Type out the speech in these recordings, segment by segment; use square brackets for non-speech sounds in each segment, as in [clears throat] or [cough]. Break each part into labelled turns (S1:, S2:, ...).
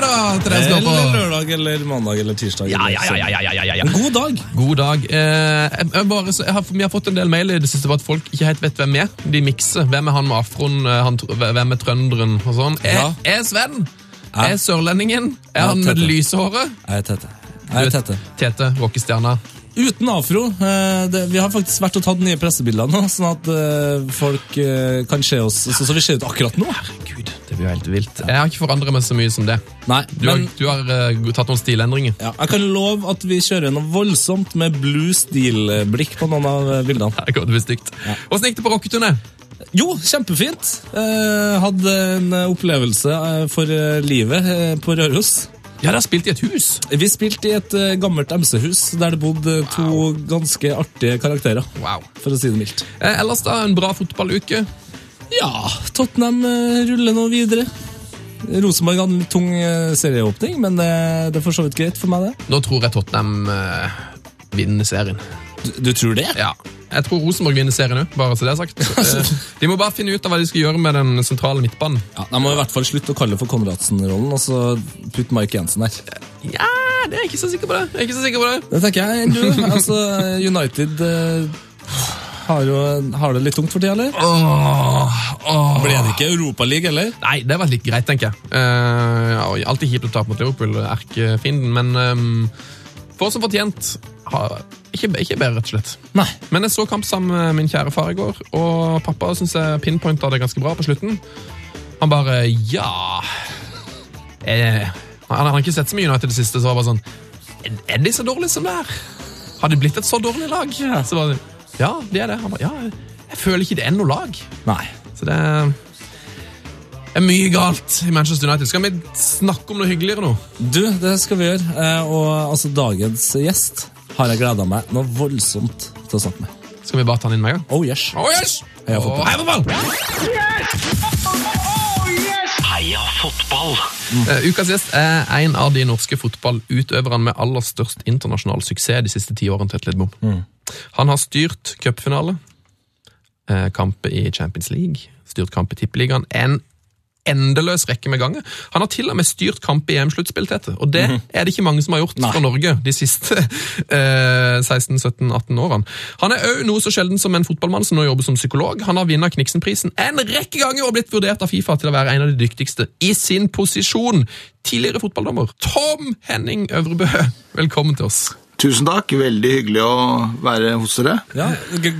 S1: Fredag til
S2: Eller lørdag eller mandag eller tirsdag.
S1: Ja, ja, ja, ja, ja, ja, ja, ja.
S2: God dag.
S1: God dag. Eh, jeg, jeg bare, jeg har, vi har fått en del mail i det siste på at folk ikke helt vet hvem er. De mikser. Hvem er han med afroen, eh, han, hvem er trønderen og sånn. Er,
S2: Ja.
S1: er Sven? Er sørlendingen? Er
S2: Ja,
S1: han med det lyse håret?
S2: Jeg er Tete. Jeg er Tete.
S1: Tete, rockestjerna.
S2: Uten afro. eh, Det, vi har faktisk vært og tatt nye pressebilder nå, sånn at eh, folk kan se oss sånn som vi ser ut akkurat nå.
S1: Gud, det jo helt vilt. Jeg har ikke forandret meg så mye som det.
S2: Nei,
S1: Du har, du har uh, tatt noen stilendringer.
S2: ja, jeg kan love at vi kjører noe voldsomt med blue steel-blikk på noen av bildene. bildene.
S1: Det kommer til å bli stygt. Åssen gikk det på rocketurné?
S2: Jo, kjempefint. Eh, hadde en eh, opplevelse eh, for eh, livet eh, på Røros.
S1: Ja, dere spilte i et hus.
S2: Vi spilte i et eh, gammelt MC-hus der det bodde to ganske artige karakterer,
S1: Wow.
S2: for å si det mildt.
S1: Eh, ellers da, en bra fotballuke.
S2: Ja, Tottenham eh, ruller nå videre. Rosenborg hadde en litt tung eh, serieåpning, men det, det er for så vidt greit for meg, det.
S1: Nå tror jeg Tottenham eh, vinner serien.
S2: Du, du tror det?
S1: Ja. Jeg tror Rosenborg vinner serien òg, bare så det er sagt. [laughs] Eh, De må bare finne ut av hva de skal gjøre med den sentrale midtbanen.
S2: Ja, De må i hvert fall slutte å kalle det for Konradsen-rollen, og så putte Mike Jensen der.
S1: Ja, det er jeg ikke så sikker på det. Jeg er ikke så sikker på det.
S2: Det tenker jeg du. Altså, United eh, har, du, har det litt tungt for tida, eller?
S1: Åh, åh.
S2: Ble det ikke Europaliga eller?
S1: Nei, det var litt greit, tenker jeg. Uh, alltid kjipt å tape mot Liverpool, erkefienden, men um, for som fortjent har, ikke, ikke bedre, rett og slett.
S2: Nei.
S1: Men jeg så kamp sammen med min kjære far i går, og pappa syns jeg pinpointa det ganske bra på slutten. Han bare Ja eh, Han har ikke sett så mye United i det siste, så var bare sånn "Er- Er de så dårlige som det er? Har de blitt et så dårlig lag?
S2: Ja.
S1: Så var det, ja, de er det. Han bare, ja, jeg føler ikke det er noe lag.
S2: Nei.
S1: Så det er, er mye galt i Manchester United. Skal vi snakke om noe hyggeligere nå?
S2: Du, det skal vi gjøre. Eh, og altså, dagens gjest har jeg gleda meg noe voldsomt til å snakke med.
S1: Skal vi bare ta han inn med en gang?
S2: Oh yes.
S1: Oh, yes!
S2: Heia fotball.
S1: Heia fotball!
S3: Heia fotball!
S1: Eh, ukas gjest er en av de norske fotballutøverne med aller størst internasjonal suksess de siste ti årene. Tete Lidbom. Han har styrt cupfinale, eh, kamper i Champions League, styrt kamp i Tippeligaen. En endeløs rekke med ganger. Han har til og med styrt kamp i EM-sluttspill, Tete. Og det er det ikke mange som har gjort
S2: Nei.
S1: fra Norge de siste [laughs] eh, 16-17-18 årene. Han er òg noe så sjelden som en fotballmann som nå jobber som psykolog. Han har vunnet Kniksenprisen en rekke ganger og blitt vurdert av Fifa til å være en av de dyktigste i sin posisjon. Tidligere fotballdommer Tom Henning Øvrebø, velkommen til oss.
S4: Tusen takk, veldig hyggelig å være hos dere.
S2: Ja,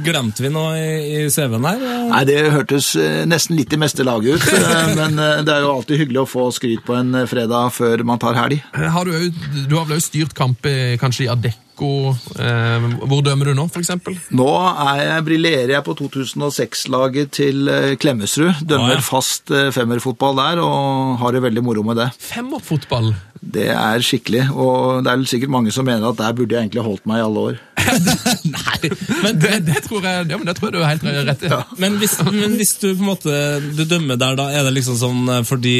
S2: Glemte vi noe i, CV-en her?
S4: Nei, Det hørtes eh, nesten litt i meste laget ut, eh, [laughs] men eh, det er jo alltid hyggelig å få skryt på en fredag før man tar helg.
S1: Har du, du har vel òg styrt kamp kanskje i Adecco? Eh, hvor dømmer du nå, eksempel?
S4: Nå er jeg, briljerer jeg på 2006-laget til Klemmesrud, Klemetsrud. Dømmer
S2: ah, ja.
S4: fast eh, femmerfotball der og har det veldig moro med det.
S1: Femmerfotball?
S4: Det er skikkelig, og det er sikkert mange som mener at der burde jeg egentlig holdt meg i alle år. [laughs]
S2: Nei, men,
S1: Det, det, tror jeg, ja, men det tror jeg du er helt rett i.
S2: men, hvis, men hvis du på en måte du dømmer der, da er det liksom sånn eh, fordi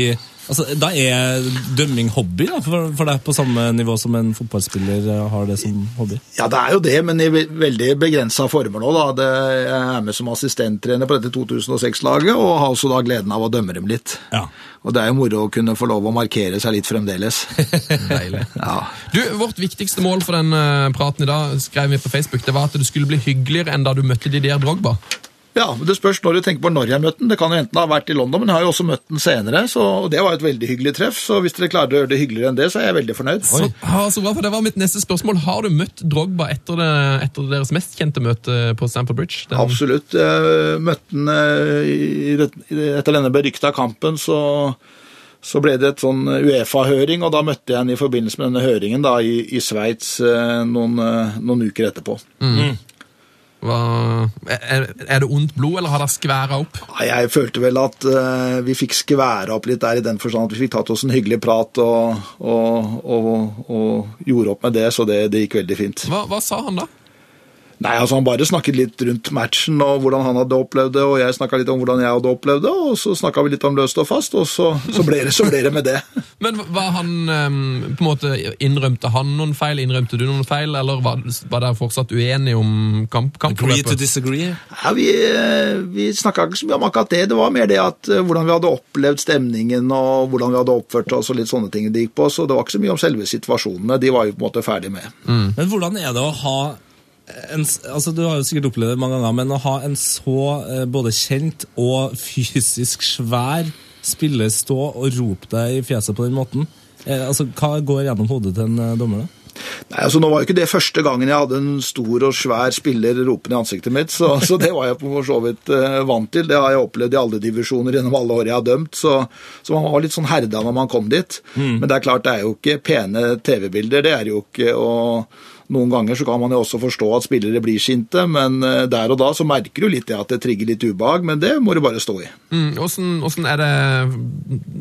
S2: altså, Da er dømming hobby da, for, for er på samme nivå som en fotballspiller eh, har det som hobby?
S4: Ja, det er jo det, men i veldig begrensa former nå. da. Det, jeg er med som assistenttrener på dette 2006-laget, og har også da gleden av å dømme dem litt.
S2: Ja.
S4: Og det er jo moro å kunne få lov å markere seg litt fremdeles. [laughs]
S1: Deilig.
S4: Ja.
S1: Du, Vårt viktigste mål for den eh, praten i dag skrev vi på Facebook, det var at du skulle bli hyggeligere enn da du møtte Didier Drogba.
S4: Ja, men Det spørs når du tenker på når jeg møtte den. Det kan jo enten ha vært i London, men jeg har jo også møtt den senere. så og Det var et veldig hyggelig treff, så hvis dere klarer å gjøre det hyggeligere enn det, så er jeg veldig fornøyd.
S1: Så, ha, så bra, for Det var mitt neste spørsmål. Har du møtt Drogba etter, det, etter deres mest kjente møte på Stamford Bridge? Den-
S4: Absolutt. Jeg møtte den eh, i, etter denne berykta kampen, så, så ble det et sånn Uefa-høring, og da møtte jeg han i forbindelse med denne høringen da, i, i Sveits eh, noen, eh, noen uker etterpå.
S1: Hva, er, det ondt blod, eller har det skværa opp?
S4: Jeg følte vel at eh, vi fikk skværa opp litt der i den forstand at vi fikk tatt oss en hyggelig prat og, og, og, og gjorde opp med det, så det, det gikk veldig fint.
S1: Hva, hva sa han da?
S4: Nei, altså Han bare snakket litt rundt matchen og hvordan han hadde opplevd det, og jeg snakka litt om hvordan jeg hadde opplevd det, og så snakka vi litt om løst og fast, og så, så, ble, det, så ble det med det. [laughs]
S1: Men var han ehm, på en måte Innrømte han noen feil, innrømte du noen feil, eller var, var dere fortsatt uenige om kamp,
S2: Agree to disagree.
S4: Ja, Vi, vi snakka ikke så mye om akkurat det, det var mer det at eh, hvordan vi hadde opplevd stemningen og hvordan vi hadde oppført oss og litt sånne ting det gikk på, så det var ikke så mye om selve situasjonene, de var vi på en måte ferdig med.
S2: Men hvordan er det å ha en, altså Du har jo sikkert opplevd det mange ganger, men å ha en så eh, både kjent og [laughs] fysisk svær spiller stå og rope deg i fjeset på den måten eh, altså Hva går gjennom hodet til en eh, dommer? da?
S4: Nei, altså Nå var jo ikke det første gangen jeg hadde en stor og svær spiller ropende i ansiktet mitt, så, [laughs] så det var jeg for så vidt eh, vant til. Det har jeg opplevd i alle divisjoner gjennom alle år jeg har dømt, så, så man var litt sånn herda når man kom dit. Men det er klart, det er jo ikke pene TV-bilder, det er jo ikke. og noen ganger så kan man jo også forstå at spillere blir sinte, men eh, der og da så merker du litt det at det trigger litt ubehag, men det må du bare stå i.
S1: Mm, hvordan er det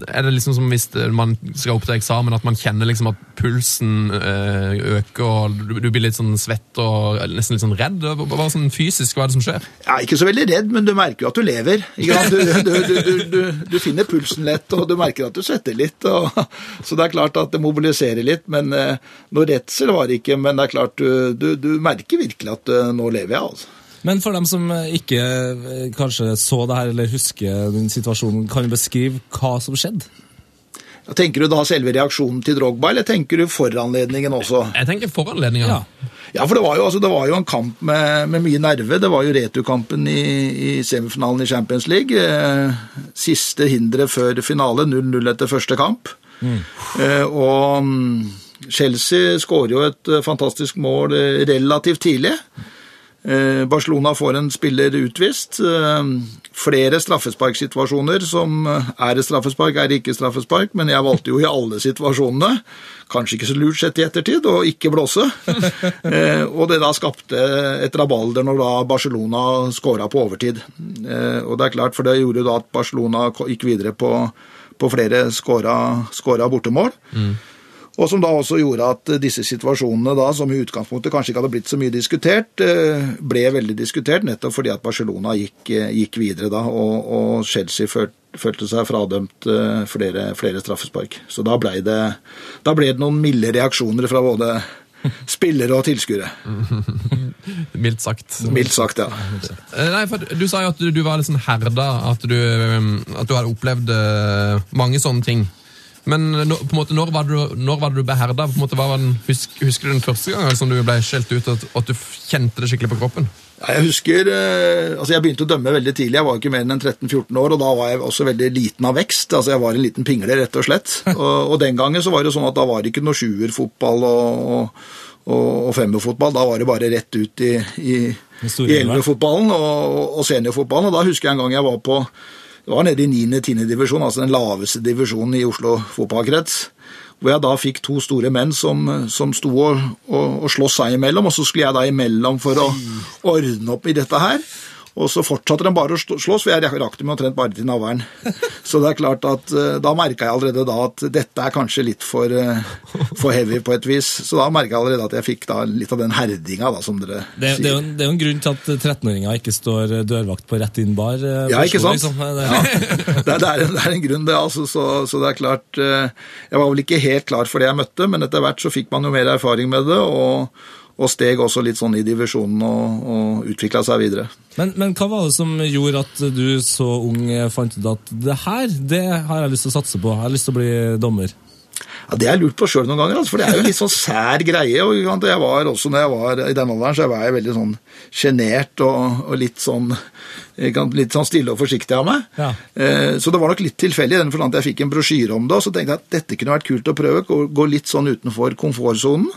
S1: Er det liksom som hvis man skal opp til eksamen, at man kjenner liksom at pulsen eh, øker, og du, blir litt sånn svett og nesten litt sånn redd? Hva, hva sånn fysisk, hva er det som skjer?
S4: Er ikke så veldig redd, men du merker jo at du lever. Du, du, du, du finner pulsen lett, og du merker at du svetter litt. Og, [laughs] så det er klart at det mobiliserer litt. men eh, Noe redsel var det ikke, men det er klart du, du, du merker virkelig at eh, nå lever jeg. altså.
S2: Men for dem som eh, ikke eh, kanskje så det her eller husker den situasjonen, kan du beskrive hva som skjedde?
S4: Ja, Tenker du da selve reaksjonen til Drogba, eller tenker du foranledningen også?
S1: Jeg tenker foranledningen.
S2: Ja.
S4: Ja, for det var jo, altså, det var jo en kamp med, med mye nerve. Det var jo returkampen i, i semifinalen i Champions League. Eh, siste hinderet før finale, 0-0 etter første kamp. Eh, og mm, Chelsea skårer jo et eh, fantastisk mål eh, relativt tidlig. Eh, Barcelona får en spiller utvist. Flere straffesparksituasjoner som er et straffespark, er ikke straffespark, men jeg valgte jo i alle situasjonene, kanskje ikke så lurt sett i ettertid, å ikke blåse. [laughs] Og det da skapte et rabalder når da Barcelona skåra på overtid. Og det er klart, for det gjorde da at Barcelona gikk videre på, på flere skåra, bortemål. bortemål. Og som da også gjorde at disse situasjonene, da, som i utgangspunktet kanskje ikke hadde blitt så mye diskutert, eh, ble veldig diskutert, nettopp fordi at Barcelona gikk, eh, gikk videre da, og, og Chelsea føl, følte seg fradømt eh, flere, flere straffespark. Så da ble, det, da ble det noen milde reaksjoner fra både spillere og tilskuere. [laughs]
S1: Mildt sagt.
S4: Mildt sagt, ja.
S1: Nei, for Du sa jo at du, du var litt sånn herda, at du, at du hadde opplevd mange sånne ting. Men på en måte, når var du, når var det du beherda? På en måte, hva var den, husk, husker du den første gangen som du ble skjelt ut, at, at du kjente det skikkelig på kroppen?
S4: Ja, Jeg husker, eh, altså jeg begynte å dømme veldig tidlig, jeg var ikke mer enn 13-14 år, og da var jeg også veldig liten av vekst, altså jeg var en liten pingle rett og slett. [laughs] Og, og den gangen så var det sånn at da var det ikke noe sjuerfotball og, og, og femmerfotball, da var det bare rett ut i, i, i elverfotballen og, og seniorfotballen, og da husker jeg en gang jeg var på, det var nede i 9.-10. divisjon, altså den laveste divisjonen i Oslo fotballkrets, hvor jeg da fikk to store menn som, som sto og, og, og sloss seg imellom, og så skulle jeg da imellom for å ordne opp i dette her. Og så fortsatte de bare å slå- slåss, for jeg rakk dem omtrent bare til navlen. Så det er klart at eh, da merka jeg allerede da at dette er kanskje litt for, eh, for heavy på et vis. Så da merka jeg allerede at jeg fikk da litt av den herdinga, da, som dere
S2: Det, det, er
S4: sier.
S2: jo, det er jo en grunn til at 13-åringer ikke står dørvakt på rett inn-bar. eh,
S4: Ja, ikke sant?
S2: liksom.
S4: Ja. Det, er, det, er en, det er en grunn, det. altså, så, så det er klart Jeg var vel ikke helt klar for det jeg møtte, men etter hvert så fikk man jo mer erfaring med det, og, og steg også litt sånn i divisjonen og, og utvikla seg videre.
S2: Men, men hva var det som gjorde at du så ung fant ut at det her det har jeg lyst til å satse på, jeg har lyst til å bli dommer?
S4: Ja, Det har jeg lurt på sjøl noen ganger, altså, for det er jo en litt sånn sær greie. og jeg var også når jeg var i den alderen, så var jeg veldig sånn sjenert og, og litt sånn litt sånn stille og forsiktig av meg.
S2: Ja.
S4: Eh, Så det var nok litt tilfeldig, i den forstand at jeg fikk en brosjyre om det, og så tenkte jeg at dette kunne vært kult å prøve, gå, litt sånn utenfor komfortsonen.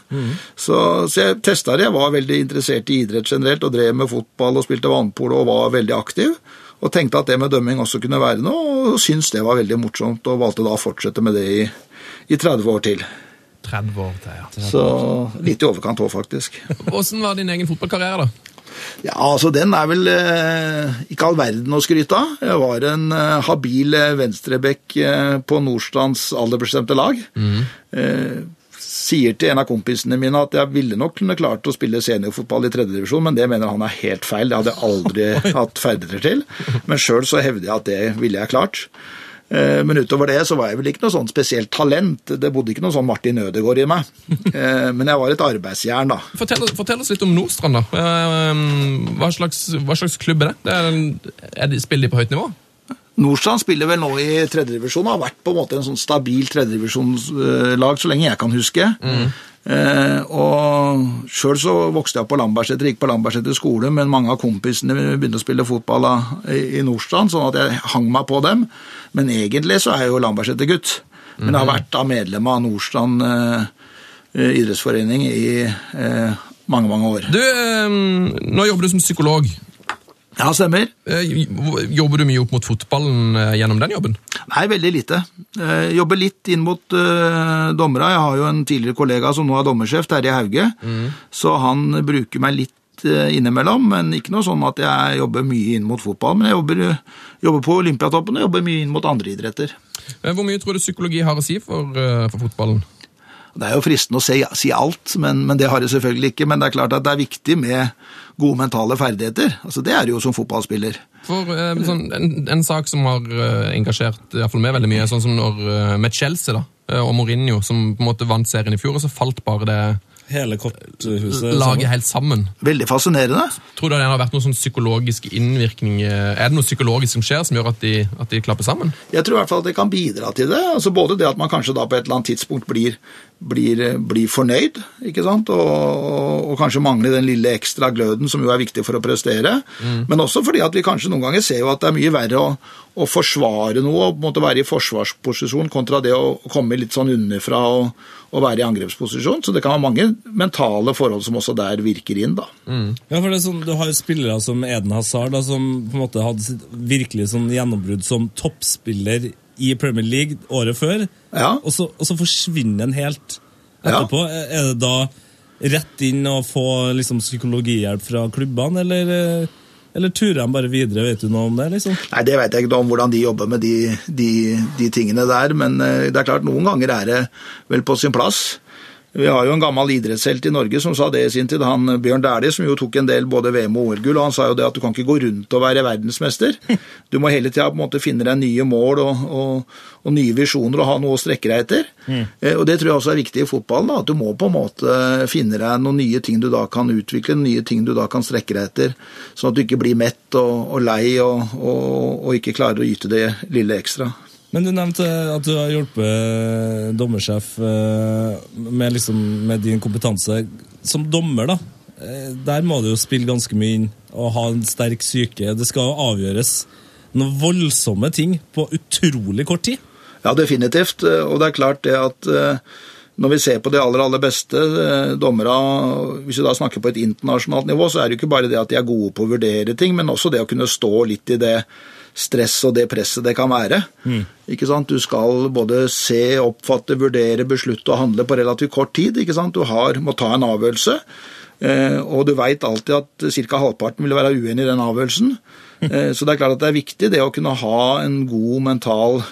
S4: Så, så jeg testa det. Jeg var veldig interessert i idrett generelt, og drev med fotball og spilte vannpolo og var veldig aktiv. Og tenkte at det med dømming også kunne være noe, og syntes det var veldig morsomt, og valgte da å fortsette med det i, i 30 år til.
S1: 30 år til, ja.
S4: Så litt i overkant òg, faktisk.
S1: Åssen var din egen fotballkarriere, da?
S4: Ja, altså Den er vel eh, ikke all verden å skryte av. Jeg var en eh, habil eh, venstrebekk eh, på Nordstrands aldersbestemte lag. Eh, sier til en av kompisene mine at jeg ville nok kunne klart å spille seniorfotball i tredjedivisjon, men det mener han er helt feil. Det hadde jeg aldri [laughs] hatt ferdigheter til. Men sjøl så hevder jeg at det ville jeg klart. Eh, Men utover det så var jeg vel ikke noe sånn spesielt talent. Det bodde ikke noe sånn Martin Ødegaard i meg. [laughs] Eh, Men jeg var et arbeidsjern, da.
S1: Fortell, fortell oss litt om Nordstrand. da. Eh, Hva slags, hva slags klubb er det? det er, er de, spiller de på høyt nivå?
S4: Nordstrand spiller vel nå i tredjedivisjon, har vært på en måte en sånn stabil tredjedivisjonslag så lenge jeg kan huske. Eh, og Sjøl så vokste jeg opp på Lambertseter, gikk på Lambertseter skole, men mange av kompisene begynte å spille fotball i, Nordstrand, sånn at jeg hang meg på dem. Men egentlig så er jeg jo Lambertseter-gutt. Men jeg har vært da medlem av Nordstrand eh, eh, idrettsforening i eh, mange, mange år.
S1: Du, eh, Nå jobber du som psykolog.
S4: Ja, stemmer.
S1: Eh, Jobber du mye opp mot fotballen eh, gjennom den jobben?
S4: Nei, veldig lite. Jeg jobber litt inn mot eh, dommere. Jeg har jo en tidligere kollega som nå er dommersjef, Terje Hauge. Så han bruker meg litt eh, innimellom, men ikke noe sånn at jeg jobber mye inn mot fotball. Men jeg jobber, jobber på Olympiatoppen og jobber mye inn mot andre idretter.
S1: Eh, Hvor mye tror du psykologi har å si for, eh, for fotballen?
S4: Det er jo fristende å si, si alt, men, men det har jeg selvfølgelig ikke. Men det er klart at det er viktig med gode mentale ferdigheter. Altså, det er det jo som fotballspiller.
S1: For eh, sånn, en, en sak som har eh, engasjert i hvert fall meg veldig mye, sånn som når, eh, med Chelsea da, og Mourinho, som på en måte vant serien i fjor, og så falt bare det
S2: Hele korthuset
S1: laget helt sammen.
S4: Veldig fascinerende.
S1: Tror du det har vært noen sånn psykologisk innvirkning? Er det noe psykologisk som skjer som gjør at de, at de klapper sammen?
S4: Jeg tror i hvert fall at det kan bidra til det. Altså Både det at man kanskje da på et eller annet tidspunkt blir, blir, blir fornøyd, ikke sant? Og, og, og kanskje mangler den lille ekstra gløden som jo er viktig for å prestere. Men også fordi at vi kanskje noen ganger ser jo at det er mye verre å, å forsvare noe og på en måte være i forsvarsposisjon kontra det å komme litt sånn underfra og, og være i angrepsposisjon. Så det kan være mange mentale forhold som også der virker inn, da.
S2: Ja, for det er sånn, Du har jo spillere som Eden Hazard, da, som på en måte hadde sitt virkelig sånn gjennombrudd som toppspiller i Premier League året før,
S4: Ja.
S2: og, så, og så forsvinner han helt etterpå. Er det da rett inn og få liksom, psykologihjelp fra klubbene, eller, eh, eller turer de bare videre? Vet du noe om det? liksom?
S4: Nei, Det vet jeg ikke noe om hvordan de jobber med de, de, de tingene der, men eh, det er klart noen ganger er det vel på sin plass. Vi har jo en gammel idrettshelt i Norge som sa det i sin tid, han eh, Bjørn Dæhlie, som jo tok en del både VM og OL-gull, han sa jo det at du kan ikke gå rundt og være verdensmester. Du må hele tida på en måte finne deg nye mål og, og, og nye visjoner og ha noe å strekke deg etter. Mm. Og det tror jeg også er viktig i fotballen, da, at du må på en måte finne deg noen nye ting du da kan utvikle, nye ting du da kan strekke deg etter, sånn at du ikke blir mett og, og lei og, og, og ikke klarer å yte det lille ekstra.
S2: Men du nevnte at du har hjulpet dommersjef eh, med, liksom, med din kompetanse. Som dommer, da, eh, der må du jo spille ganske mye inn og ha en sterk psyke. Det skal avgjøres noen voldsomme ting på utrolig kort tid.
S4: Ja, definitivt. Og det er klart det at eh, når vi ser på de aller, aller beste dommere, hvis vi da snakker på et internasjonalt nivå, så er det jo ikke bare det at de er gode på å vurdere ting, men også det å kunne stå litt i det stress og det presset det kan være. Ikke sant? Du skal både se, oppfatte, vurdere, beslutte og handle på relativt kort tid. Ikke sant? Du har, må ta en avgjørelse, eh, og du veit alltid at ca. halvparten vil være uenig i den avgjørelsen. Eh, Så det er klart at det er viktig det å kunne ha en god mental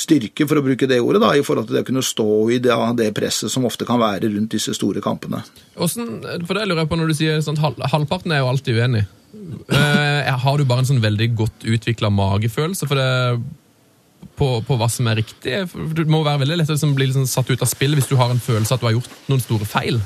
S4: styrke, for å bruke det ordet, da, i forhold til det å kunne stå i det, det presset som ofte kan være rundt disse store kampene.
S1: Hvordan, for det lurer jeg på når du sier sånn, halv, Halvparten er jo alltid uenig. Eh, har du bare en sånn veldig godt utvikla magefølelse for det, på, på hva som er riktig? Det må være veldig lett å liksom bli liksom satt ut av spill hvis du har en følelse at du har gjort noen store feil.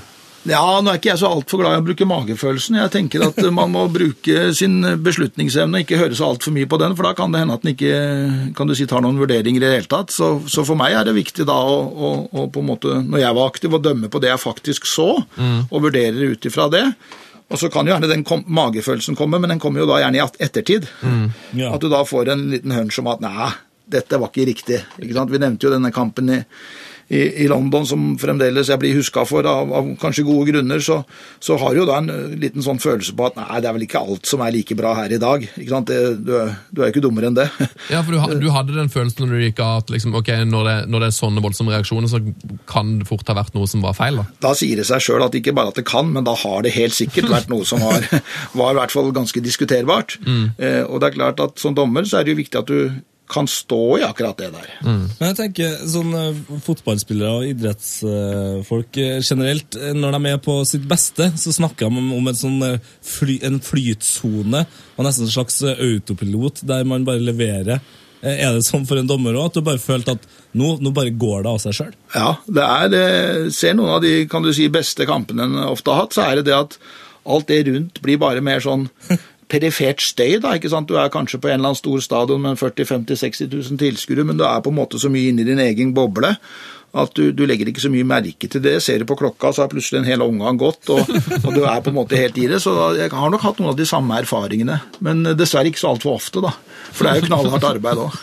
S4: Ja, nå er ikke jeg så altfor glad i å bruke magefølelsen. Jeg tenker at man må bruke sin beslutningsevne og ikke høre så altfor mye på den, for da kan det hende at den ikke kan du si, tar noen vurderinger i det hele tatt. Så, så for meg er det viktig da å, å, å på en måte, når jeg var aktiv, å dømme på det jeg faktisk så, og vurdere ut ifra det. Og så kan jo gjerne den kom, magefølelsen komme, men den kommer jo da gjerne i ettertid. ettertid.
S2: Ja.
S4: At du da får en liten hunch om at nei, dette var ikke riktig. Ikke sant? Vi nevnte jo denne kampen i, i, i London som fremdeles jeg blir huska for, av, av kanskje gode grunner, så, så har jo da en eh, liten sånn følelse på at nei, det er vel ikke alt som er like bra her i dag. ikke sant? Det, du, er, du er ikke dummere enn det. [laughs]
S1: Ja, for du, du hadde den følelsen når du gikk av at liksom, ok, når, det, når det er sånne voldsomme reaksjoner, så kan det fort ha vært noe som var feil. da.
S4: Da sier det seg sjøl at ikke bare at det kan, men da har det helt sikkert vært noe som var, [laughs] var i hvert fall ganske diskuterbart. Eh, og det er klart at som dommer så er det jo viktig at du kan stå i akkurat det der.
S2: Men jeg tenker sånn eh, fotballspillere og idrettsfolk eh, generelt, eh, når de er på sitt beste, så snakker de om, en sånn fly, en flytsone, og nesten en slags autopilot, der man bare leverer. Er det sånn for en dommer òg, at du bare følte at nå, nå bare går det av seg sjøl?
S4: Ja, det er det. Ser noen av de kan du si, beste kampene en ofte har hatt, så er det det at alt det rundt blir bare mer sånn perifert støy. da, ikke sant? Du er kanskje på en eller annen stor stadion med 40 50 60 000 tilskuere, men du er på en måte så mye inni din egen boble at du, du legger ikke så mye merke til det. Ser du på klokka, så har plutselig en hel omgang gått, og, og du er på en måte helt i det. Så jeg har nok hatt noen av de samme erfaringene, men dessverre ikke så altfor ofte, da. For det er jo knallhardt arbeid òg.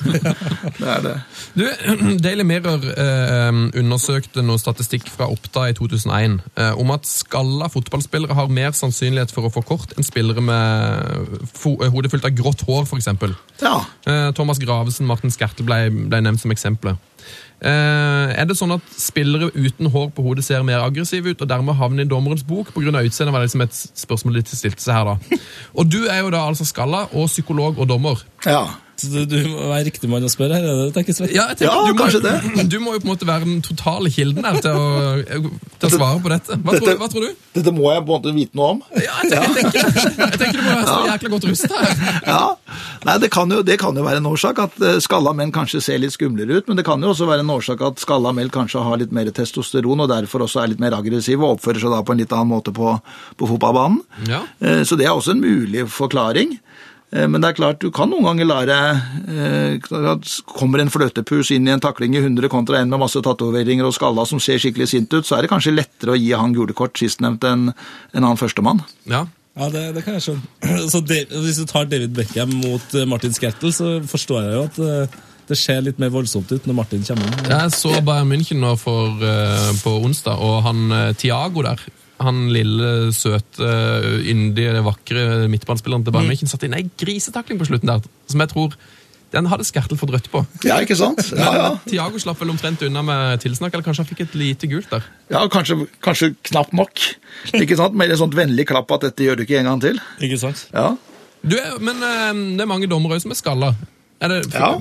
S4: Det er det.
S1: Du, [clears throat] Daily Mirror eh, undersøkte noe statistikk fra Oppda i 2001 eh, om at skalla fotballspillere har mer sannsynlighet for å få kort enn spillere med eh, hodet fullt av grått hår, f.eks.
S4: Ja.
S1: Eh, Thomas Gravesen, Martin Skertel ble, ble nevnt som eksempler. Eh, er det sånn at spillere uten hår på hodet ser mer aggressive ut og dermed havner i dommerens bok pga. utseendet? var det liksom et spørsmål de stilte seg her da. Og du er jo da altså skalla og psykolog og dommer.
S4: ja.
S2: Så du, du må være riktig mann å spørre her, er det det tenker, Svett.
S1: Ja, jeg tenker,
S4: Ja,
S1: du må,
S4: kanskje
S1: jo- Du må jo på en måte være den totale kilden her til å, til å svare på dette. Hva tror, hva tror du?
S4: Dette må jeg på en måte vite noe om.
S1: Ja, jeg, tenker, jeg, tenker, jeg tenker du må være så jækla godt rusta her.
S4: Ja, Nei, det kan, jo, det kan jo være en årsak at eh, skalla menn kanskje ser litt skumlere ut, men det kan jo også være en årsak at skalla menn kanskje har litt mer testosteron og derfor også er litt mer aggressive og oppfører seg da på en litt annen måte på, på fotballbanen.
S1: Ja.
S4: Eh, Så det er også en mulig forklaring. Eh, Men det er klart, du kan noen ganger la deg eh, at Kommer en fløtepus inn i en takling i 100 kontra en med masse tatoveringer og skalla som ser skikkelig sint ut, så er det kanskje lettere å gi han gule kort sistnevnte enn en annen førstemann.
S1: Ja.
S2: Ja, det, det kan jeg skjønne. [clears throat] Så det, Hvis du tar David Beckham mot eh, Martin Skertel, så forstår jeg jo at eh, det ser litt mer voldsomt ut når Martin kommer inn.
S1: Jeg så Bayern München nå for, eh, på onsdag, og han Tiago Thiago der han lille, søte, yndige, vakre midtbanespilleren til Bayern München satte inn ei grisetakling på slutten der, som jeg tror den hadde Skertel fått rødt på.
S4: Ja, ikke sant? [laughs] Ja, ja.
S1: Tiago slapp vel omtrent unna med tilsnakk, eller kanskje han fikk et lite gult der.
S4: Ja, kanskje, kanskje knapt nok. Ikke sant? Med et sånt vennlig klapp at dette gjør du ikke en gang til.
S2: Ikke sant?
S4: Ja.
S1: Du er, men eh, det er mange dommere som er skalla. Det,
S4: Ja.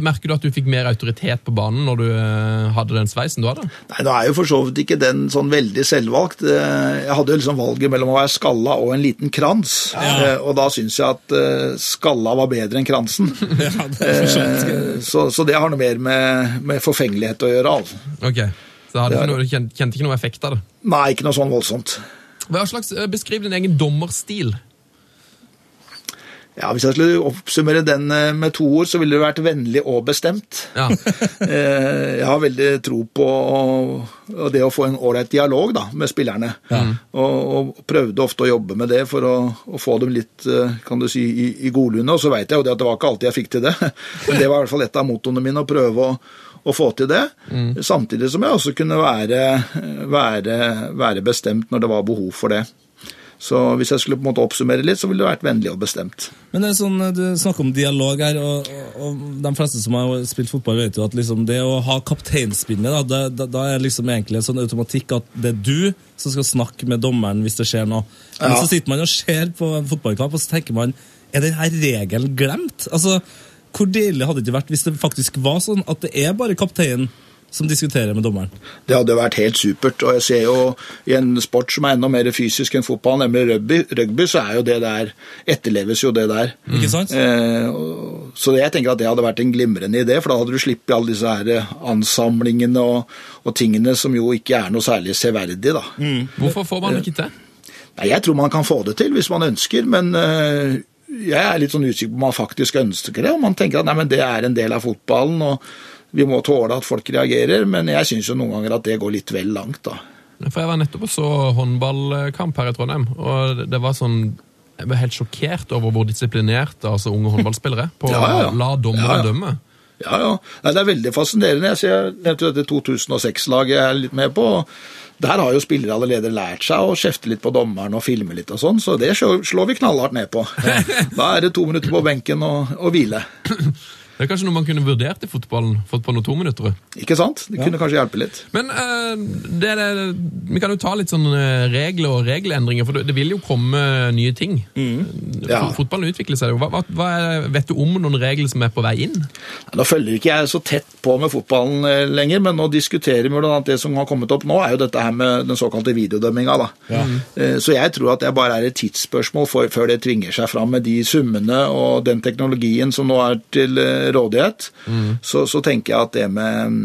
S1: Merker du at du fikk mer autoritet på banen når du eh, hadde den sveisen du hadde?
S4: Nei, nå er jo for så vidt ikke den sånn veldig selvvalgt. Eh, Jeg hadde jo liksom valget mellom å være skalla og en liten krans, ja. og da syns jeg at eh, skalla var bedre enn kransen. [laughs]
S2: Ja, det så.
S4: Eh, Så, det har noe mer med, med forfengelighet å gjøre. Altså.
S1: Ok, så hadde ikke noe, du kjente, kjente ikke noe effekt av det.
S4: Nei, ikke noe sånn voldsomt.
S1: Hva slags, eh, Beskriv din egen dommerstil.
S4: Ja, Hvis jeg skulle oppsummere den eh, med to ord, så ville det vært vennlig og bestemt.
S1: Ja. [laughs]
S4: Eh, Jeg har veldig tro på det å få en ålreit dialog da, med spillerne. Og, og prøvde ofte å jobbe med det for å, å få dem litt eh, kan du si, i, i godlune. Og så veit jeg jo det at det var ikke alltid jeg fikk til det, [laughs] men det var i hvert fall et av mottoene mine, å prøve å, å få til det. Samtidig som jeg også kunne være, være, være bestemt når det var behov for det. Så hvis jeg skulle på en måte oppsummere litt, så ville det vært vennlig og bestemt.
S2: Men det er sånn, Du snakker om dialog her, og, og, de fleste som har spilt fotball, vet jo at liksom det å ha kapteinspinnet, da, da, da er liksom egentlig en sånn automatikk at det er du som skal snakke med dommeren hvis det skjer noe. Men
S4: Ja.
S2: så sitter man og ser på en fotballkamp, og så tenker man er denne regelen glemt? Altså, Hvor deilig hadde det ikke vært hvis det faktisk var sånn at det er bare kapteinen som diskuterer med dommeren?
S4: Det hadde vært helt supert. Og jeg ser jo i en sport som er enda mer fysisk enn fotball, nemlig rugby, rugby så er jo det der Etterleves jo det der.
S2: Ikke sant?
S4: Eh, så jeg tenker at det hadde vært en glimrende idé, for da hadde du sluppet alle disse her eh, ansamlingene og, og tingene som jo ikke er noe særlig severdig, da.
S1: Hvorfor får man det ikke til?
S4: Nei, Jeg tror man kan få det til hvis man ønsker, men eh, jeg er litt sånn usikker på om man faktisk ønsker det. Og man tenker at nei, men det er en del av fotballen, og vi må tåle at folk reagerer. Men jeg syns jo noen ganger at det går litt vel langt, da.
S1: For Jeg var nettopp og så håndballkamp her i Trondheim, og det- var sånn Jeg ble helt sjokkert over hvor disiplinerte altså unge håndballspillere er på [laughs]
S4: Ja, ja,
S1: å la dommere
S4: Ja, ja.
S1: dømme.
S4: Ja, ja. Nei, det er veldig fascinerende. Jeg ser, jeg nevnte dette 2006-laget jeg er litt med på. Der har jo spillere allerede lært seg å kjefte litt på dommeren og filme litt og sånn, så det slår slår vi knallhardt ned på. [laughs] Da er det to minutter på benken og, og hvile. [clears throat]
S1: Det er kanskje noe man kunne vurdert i fotballen? Fått på noen to minutter.
S4: Ikke sant? Det kunne kanskje hjelpe litt.
S1: Men uh, det, det, vi kan jo ta litt sånne regler og regelendringer, for det, det vil jo komme nye ting.
S4: Ja.
S1: Fotballen utvikler seg jo. Hva, hva, hva er, vet du om noen regler som er på vei inn?
S4: Nå følger ikke jeg så tett på med fotballen eh, lenger, men nå diskuterer vi blant annet det som har kommet opp nå, er jo dette her med den såkalte videodømminga. da. Eh, Så jeg tror at det bare er et tidsspørsmål for, før det tvinger seg fram med de summene og den teknologien som nå er til rådighet. Så, så tenker jeg at det med,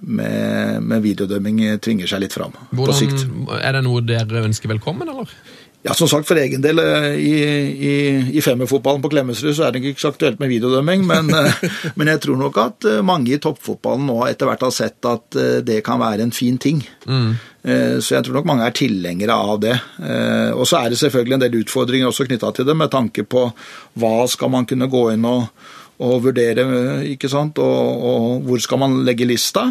S4: med, med videodømming tvinger seg litt fram på sikt.
S1: Er det noe dere ønsker velkommen, eller?
S4: Ja, som sagt, for egen del, eh, i, i, i femmerfotballen på Klemetsrud så er det ikke så aktuelt med videodømming, men, eh, [laughs] men jeg tror nok at eh, mange i toppfotballen nå etter hvert har sett at det kan være en fin ting. Mm. Så jeg tror nok mange er tilhengere av det. Og så er det selvfølgelig en del utfordringer også knytta til det, med tanke på hva skal man kunne gå inn og og vurdere, ikke sant, og, og hvor skal man legge lista.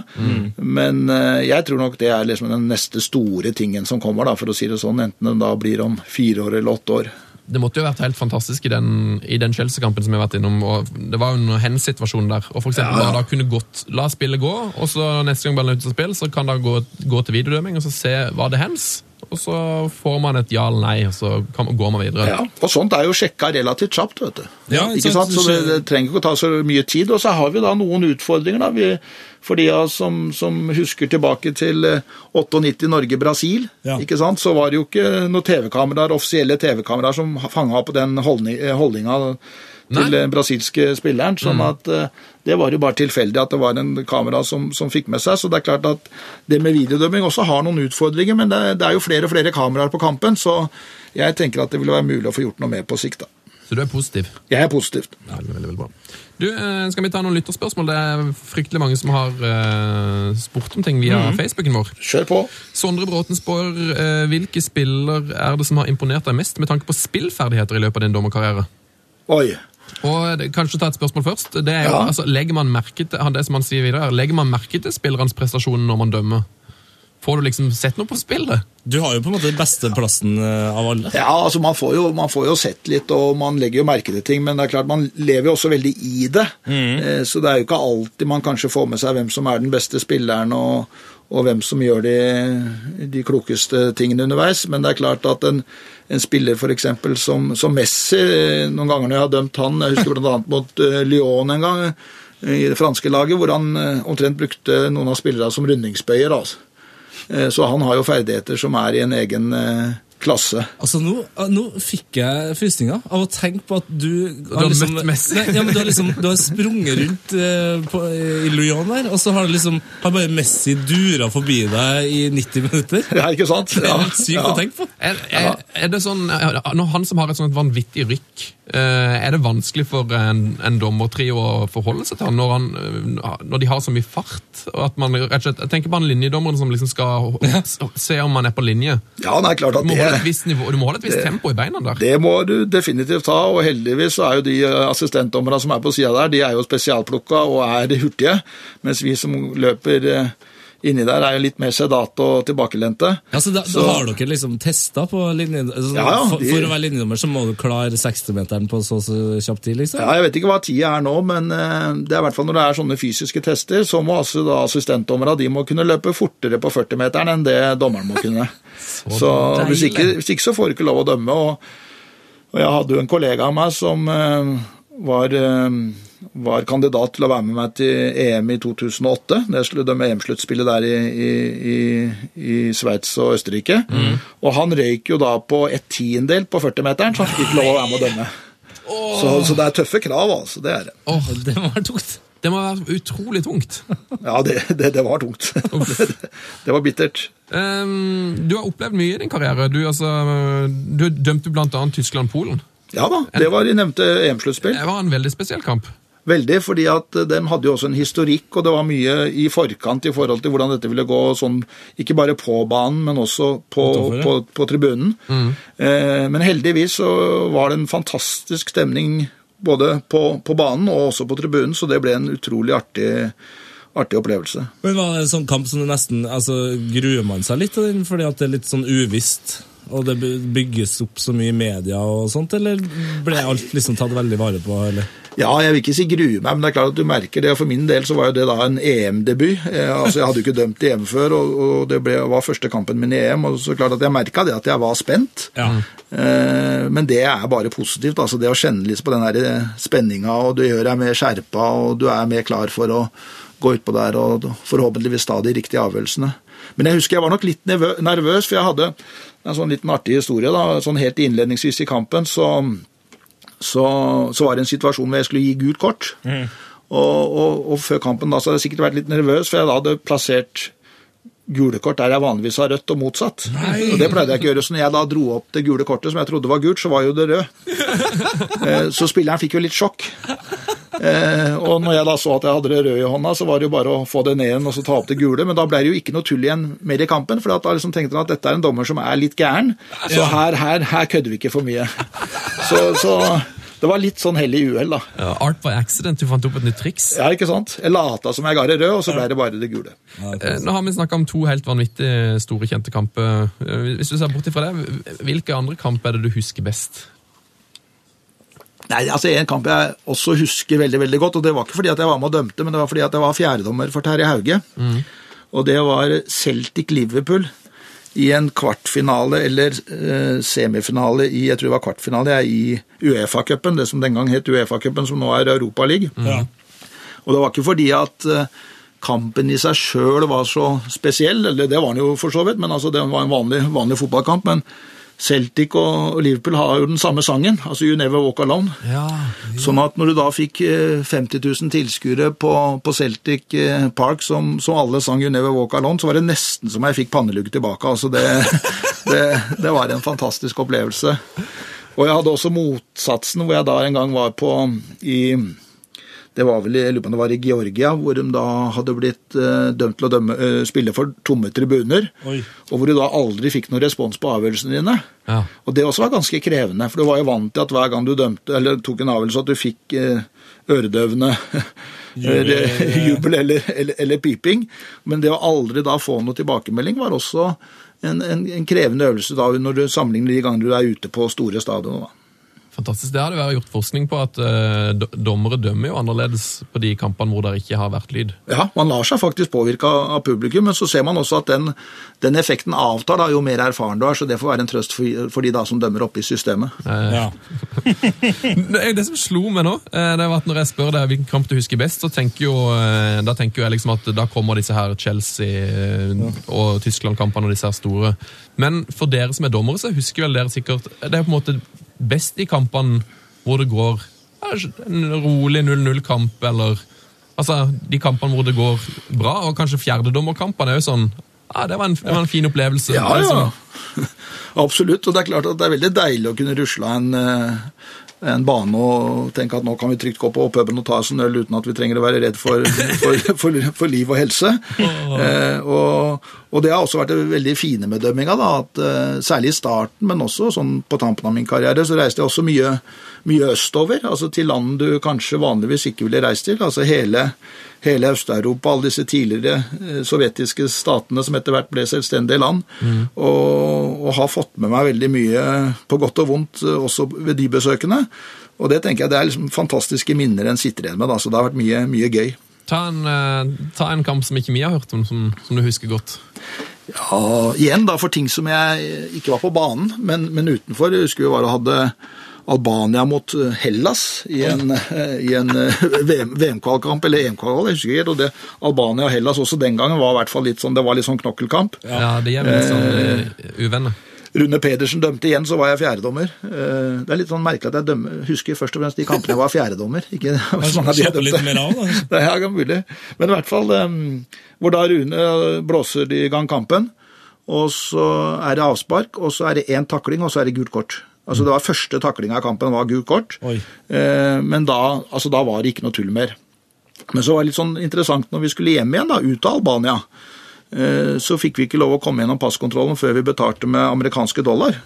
S4: Men eh, jeg tror nok det er liksom den neste store tingen som kommer, da, for å si det sånn, enten den da blir om fire år eller åtte år.
S1: Det måtte jo vært helt fantastisk i den, i den Chelsea-kampen som vi har vært innom. og Det var jo en hens-situasjon der. og for eksempel,
S4: Ja.
S1: da kunne gått, La spillet gå, og så neste gang ballen er ute av spill, så kan det gå, gå til videodømming og så se var det hens. Og så får man et ja eller nei, og så går man videre.
S4: Ja, og sånt er jo sjekka relativt kjapt, vet du.
S2: Ja,
S4: ikke
S2: sant?
S4: Så det,
S2: det
S4: trenger ikke å ta så mye tid. Og så har vi da noen utfordringer, da. Vi, for de av oss som, som husker tilbake til eh, 98 Norge-Brasil,
S2: Ja.
S4: ikke sant, så var det jo ikke noen TV-kameraer, offisielle TV-kameraer som fanga opp den holdning, eh, holdninga til
S1: Nei.
S4: den brasilske spilleren. Sånn at eh, det var jo bare tilfeldig at det var en kamera som, som fikk med seg. Så det er klart at det med videodømming også har noen utfordringer, men det, det er jo flere og flere kameraer på kampen, så jeg tenker at det vil være mulig å få gjort noe med på sikt. da.
S1: Så du er positiv.
S4: Jeg er positivt.
S1: Veldig, veldig, veldig bra. Du, eh, Skal vi ta noen lytterspørsmål? Det er fryktelig mange som har uh, spurt om ting via Facebooken vår.
S4: Kjør på.
S1: Sondre Bråten spør uh, hvilke spiller er det som har imponert deg mest med tanke på spillferdigheter i løpet av din dommerkarriere?
S4: Oi.
S1: Og Kanskje ta et spørsmål først. Det er jo,
S4: Ja.
S1: altså, legger man merke til han- det som han sier videre, legger man merke til spillerens prestasjoner når man dømmer? Får du liksom sett noe på spillet?
S2: Du har jo på en måte beste plassen eh, av alle.
S4: Ja, altså man får, jo, man får jo sett litt, og man legger jo merke til ting, men det er klart man lever jo også veldig i det. Mm. Så det er jo ikke alltid man kanskje får med seg hvem som er den beste spilleren, og, og hvem som gjør de, de klokeste tingene underveis. Men det er klart at en, en spiller eksempel som, som Messi, eh, noen ganger når jeg har dømt han, jeg husker annet mot eh, Lyon en gang, eh, i det franske laget, hvor han omtrent brukte noen av spillerne som rundingsbøyer. altså. Så han har jo ferdigheter som er i en egen klasse.
S2: Altså, nå, nå fikk jeg frysninger av å tenke på at du
S1: har møtt Messi.
S2: Nei, ja, men du har liksom du har sprunget rundt eh, på, i Lyon der, og så har, det liksom, har bare Messi dura forbi deg i 90 minutter.
S4: Ja, ikke sant?
S2: Det er
S4: Ja,
S2: helt sykt
S4: ja.
S2: å tenke på.
S1: Er, er, er det sånn, Når han som har et sånt vanvittig rykk, er det vanskelig for en, en dommertrio å forholde seg til han når, han eh, når de har så mye fart? og at man rett og slett, Jeg tenker på han linjedommeren som liksom skal se om han er på linje.
S4: Ja, nei, klart
S1: Du
S4: at
S1: må
S4: det,
S1: nivå, du må holde et visst tempo i beina der.
S4: det må du definitivt ha, og heldigvis så er jo de eh, assistentdommerne som er på sida der, de er jo spesialplukka og er hurtige, mens vi som løper eh, inni der er jo litt mer sedate og tilbakelente.
S2: Da,
S4: Så-
S2: da har dere liksom testa på linje... Altså,
S4: Ja, ja,
S2: for,
S4: de-
S2: for å være linjedommer så må du klare 60-meteren på så, så kjapp tid, liksom?
S4: Ja, Jeg vet ikke hva tida er nå, men eh, det er i hvert fall når det er sånne fysiske tester, så må altså da assistentdommerne de må kunne løpe fortere på 40-meteren enn det dommeren må kunne. [laughs] så hvis ikke, hvis ikke så får du ikke lov å dømme. Og, og jeg hadde jo en kollega av meg som eh, var, eh, var kandidat til å være med meg til EM i 2008. Det skulle dømme EM-sluttspillet der i, i, i, i Sveits og Østerrike. Og han røyk jo da på et tiendedel på 40-meteren, så han fikk ikke lov å være med å dømme. Så, så det er tøffe krav, altså. Det er det.
S1: Åh,
S2: Det var tungt.
S1: det må være utrolig tungt.
S4: Ja, det, det, det var tungt. [laughs] det, var bittert.
S1: Um, du har opplevd mye i din karriere. Du, altså, du dømte annet Tyskland-Polen.
S4: Ja da, det var i nevnte EM-sluttspill.
S1: Det var en veldig spesiell kamp.
S4: Veldig, fordi at de hadde jo også en historikk, og det var mye i forkant i forhold til hvordan dette ville gå sånn, ikke bare på banen, men også på, på, på tribunen. Eh, men heldigvis så var det en fantastisk stemning både på, på banen og også på tribunen, så det ble en utrolig artig, artig opplevelse.
S2: Men Var det en sånn kamp som det nesten altså, Gruer man seg litt den fordi at det er litt sånn uvisst? Og det bygges opp så mye i media og sånt, eller ble alt liksom tatt veldig vare på? eller?
S4: Ja, jeg vil ikke si grue meg, men det er klart at du merker det. For min del så var jo det da en EM-debut. Eh, altså Jeg hadde jo ikke dømt i EM før, og, og det ble, var første kampen min i EM. og så klart at Jeg merka det at jeg var spent.
S2: Ja.
S4: Eh, men det er bare positivt. altså Det å kjenne litt på den der spenninga, og du gjør deg mer skjerpa, og du er mer klar for å gå utpå der og forhåpentligvis ta de riktige avgjørelsene. Men jeg husker jeg var nok litt nervøs, for jeg hadde en sånn liten artig historie. da, sånn Helt innledningsvis i kampen så, så, så var det en situasjon hvor jeg skulle gi gult kort.
S2: Mm.
S4: Og, og, og, før kampen da så hadde jeg sikkert vært litt nervøs, for jeg da hadde plassert gule kort der jeg vanligvis har rødt, og motsatt.
S2: Nei.
S4: Og Det pleide jeg ikke å gjøre. Så når jeg da dro opp det gule kortet som jeg trodde var gult, så var jo det rød. [laughs] Eh, så spilleren fikk jo litt sjokk. Eh, og når jeg da så at jeg hadde det røde i hånda, så var det jo bare å få det ned igjen og så ta opp det gule. Men da ble det jo ikke noe tull igjen mer i kampen, for da liksom tenkte han at dette er en dommer som er litt gæren. Så her, her, her kødder vi ikke for mye. Så, så det var litt sånn hell i uhell, da.
S1: Ja, art by accident, du fant opp et nytt triks.
S4: Ja, ikke sant? Jeg lata som jeg ga det rød, og så ble det bare det gule.
S1: Eh, Nå har vi snakka om to helt vanvittig store, kjente kamper. Eh, Hvis du ser bort ifra det, hvilke andre kamper er det du husker best?
S4: Nei, altså En kamp jeg også husker veldig veldig godt, og det var ikke fordi at jeg var med og dømte, men det var fordi at jeg var fjerdedommer for Terje Hauge. Og det var Celtic Liverpool i en kvartfinale eller eh, semifinale i jeg tror det var kvartfinale jeg, i Uefa-cupen, det som den gang het Uefa-cupen, som nå er Europaliga.
S2: Mm.
S4: Og det var ikke fordi at eh, kampen i seg sjøl var så spesiell, eller det var den jo for så vidt, men altså det var en vanlig, vanlig fotballkamp. men Celtic og Liverpool har jo den samme sangen, altså You Never Walk Alone.
S1: Ja,
S4: Sånn at når du da fikk eh, 50 000 tilskuere på, på Celtic eh, Park som, som alle sang You Never Walk Alone, så var det nesten som jeg fikk pannelugg tilbake. Altså det, [laughs] det, det var en fantastisk opplevelse. Og jeg hadde også motsatsen, hvor jeg da en gang var på i det var vel, jeg lurer på det var i Georgia, hvor de da hadde blitt eh, dømt til å dømme, eh, spille for tomme tribuner.
S2: Oi.
S4: Og hvor du da aldri fikk noen respons på avgjørelsene dine.
S1: Ja.
S4: Og det også var ganske krevende, for du var jo vant til at hver gang du dømte, eller tok en avgjørelse, at du fikk eh, øredøvende [laughs]
S2: Jubel.
S4: jubel eller, eller, eller piping. Men det å aldri da få noe tilbakemelding var også en, en, en krevende øvelse da når du sammenligner de gangene du er ute på store stadioner.
S1: Fantastisk. Det har det vært gjort forskning på, at eh, dommere dømmer jo annerledes på de kampene hvor det ikke har vært lyd.
S4: Ja, man lar seg faktisk påvirke av publikum, men så ser man også at den, den effekten avtar da, jo mer erfaren du er, så det får være en trøst for, for de da som dømmer oppe i systemet.
S2: Ja. [laughs]
S1: Det, er det som slo meg nå, eh, det var at når jeg spør deg hvilken kamp du husker best, så tenker jo, eh, da tenker jeg liksom at da kommer disse her Chelsea eh, og Tyskland-kampene og disse her store. Men for dere som er dommere, så husker vel dere sikkert Det er på en måte best i kampene hvor det går en rolig 0-0-kamp, eller altså de kampene hvor det går bra, og kanskje fjerdedommerkampene er jo sånn ja, det var en, det var en fin opplevelse.
S4: Ja, ja. [laughs] Absolutt. Og det er klart at det er veldig deilig å kunne rusle en, eh, en bane og tenke at nå kan vi trygt gå på puben og ta oss en øl uten at vi trenger å være redd for, for, for, for liv og helse. Eh, og, og det har også vært det veldig fine med dømminga, eh, særlig i starten, men også sånn på tampen av min karriere, så reiste jeg også mye, mye østover, altså til land du kanskje vanligvis ikke ville reist til. altså hele hele Øst-Europa, alle disse tidligere eh, sovjetiske statene som etter hvert ble selvstendige land, og, og har fått med meg veldig mye på godt og vondt eh, også ved de besøkene. Og det tenker jeg det er liksom fantastiske minner en sitter igjen med, da, så det har vært mye, mye gøy.
S1: Ta en, eh, ta en kamp som ikke vi har hørt om, som, som du husker godt.
S4: Ja, igjen da for ting som jeg ikke var på banen, men, men utenfor. Jeg husker vi var og hadde Albania mot eh, Hellas i en, eh, i en eh, [laughs] VM VM-kvalkamp, eller EM-kvalkamp, jeg husker ikke. Og det, Albania og Hellas også den gangen var i hvert fall litt sånn, det var litt sånn knokkelkamp.
S1: Ja, det er litt sånn eh, uvenner.
S4: Rune Pedersen dømte igjen, så var jeg fjerdedommer. Det er litt sånn merkelig at jeg dømmer, husker først og fremst de kampene jeg var fjerdedommer. [laughs] Ikke så mange av de jeg
S2: litt
S4: dømte.
S2: mer av, da. [laughs]
S4: Det er mulig. Men i hvert fall hvor da Rune blåser i gang kampen, og så er det avspark, og så er det én takling, og så er det gult kort. Altså det var Første taklinga av kampen var gult kort,
S2: Oi.
S4: eh, men da, altså da var det ikke noe tull mer. Men så var det litt sånn interessant når vi skulle hjem igjen, da, ut av Albania, eh, så fikk vi ikke lov å komme gjennom passkontrollen før vi betalte med amerikanske dollar.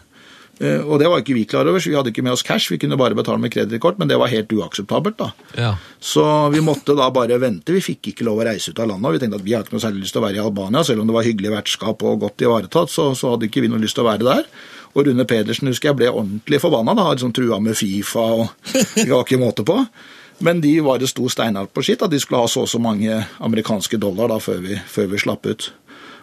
S4: Eh, Og det var ikke vi klar over, så vi hadde ikke med oss cash. Vi kunne bare betale med kredittkort, men det var helt uakseptabelt. da.
S1: Ja.
S4: Så vi måtte da bare vente. Vi fikk ikke lov å reise ut av landet. og Vi tenkte at vi hadde ikke noe særlig lyst til å være i Albania, selv om det var hyggelig vertskap og godt ivaretatt, så, så hadde ikke vi noe lyst til å være der. Og Rune Pedersen husker jeg ble ordentlig forbanna. da, liksom Trua med Fifa og Det var ikke måte på. Men de var det sto steinhardt på sitt, at de skulle ha så og så mange amerikanske dollar da før vi, før vi slapp ut.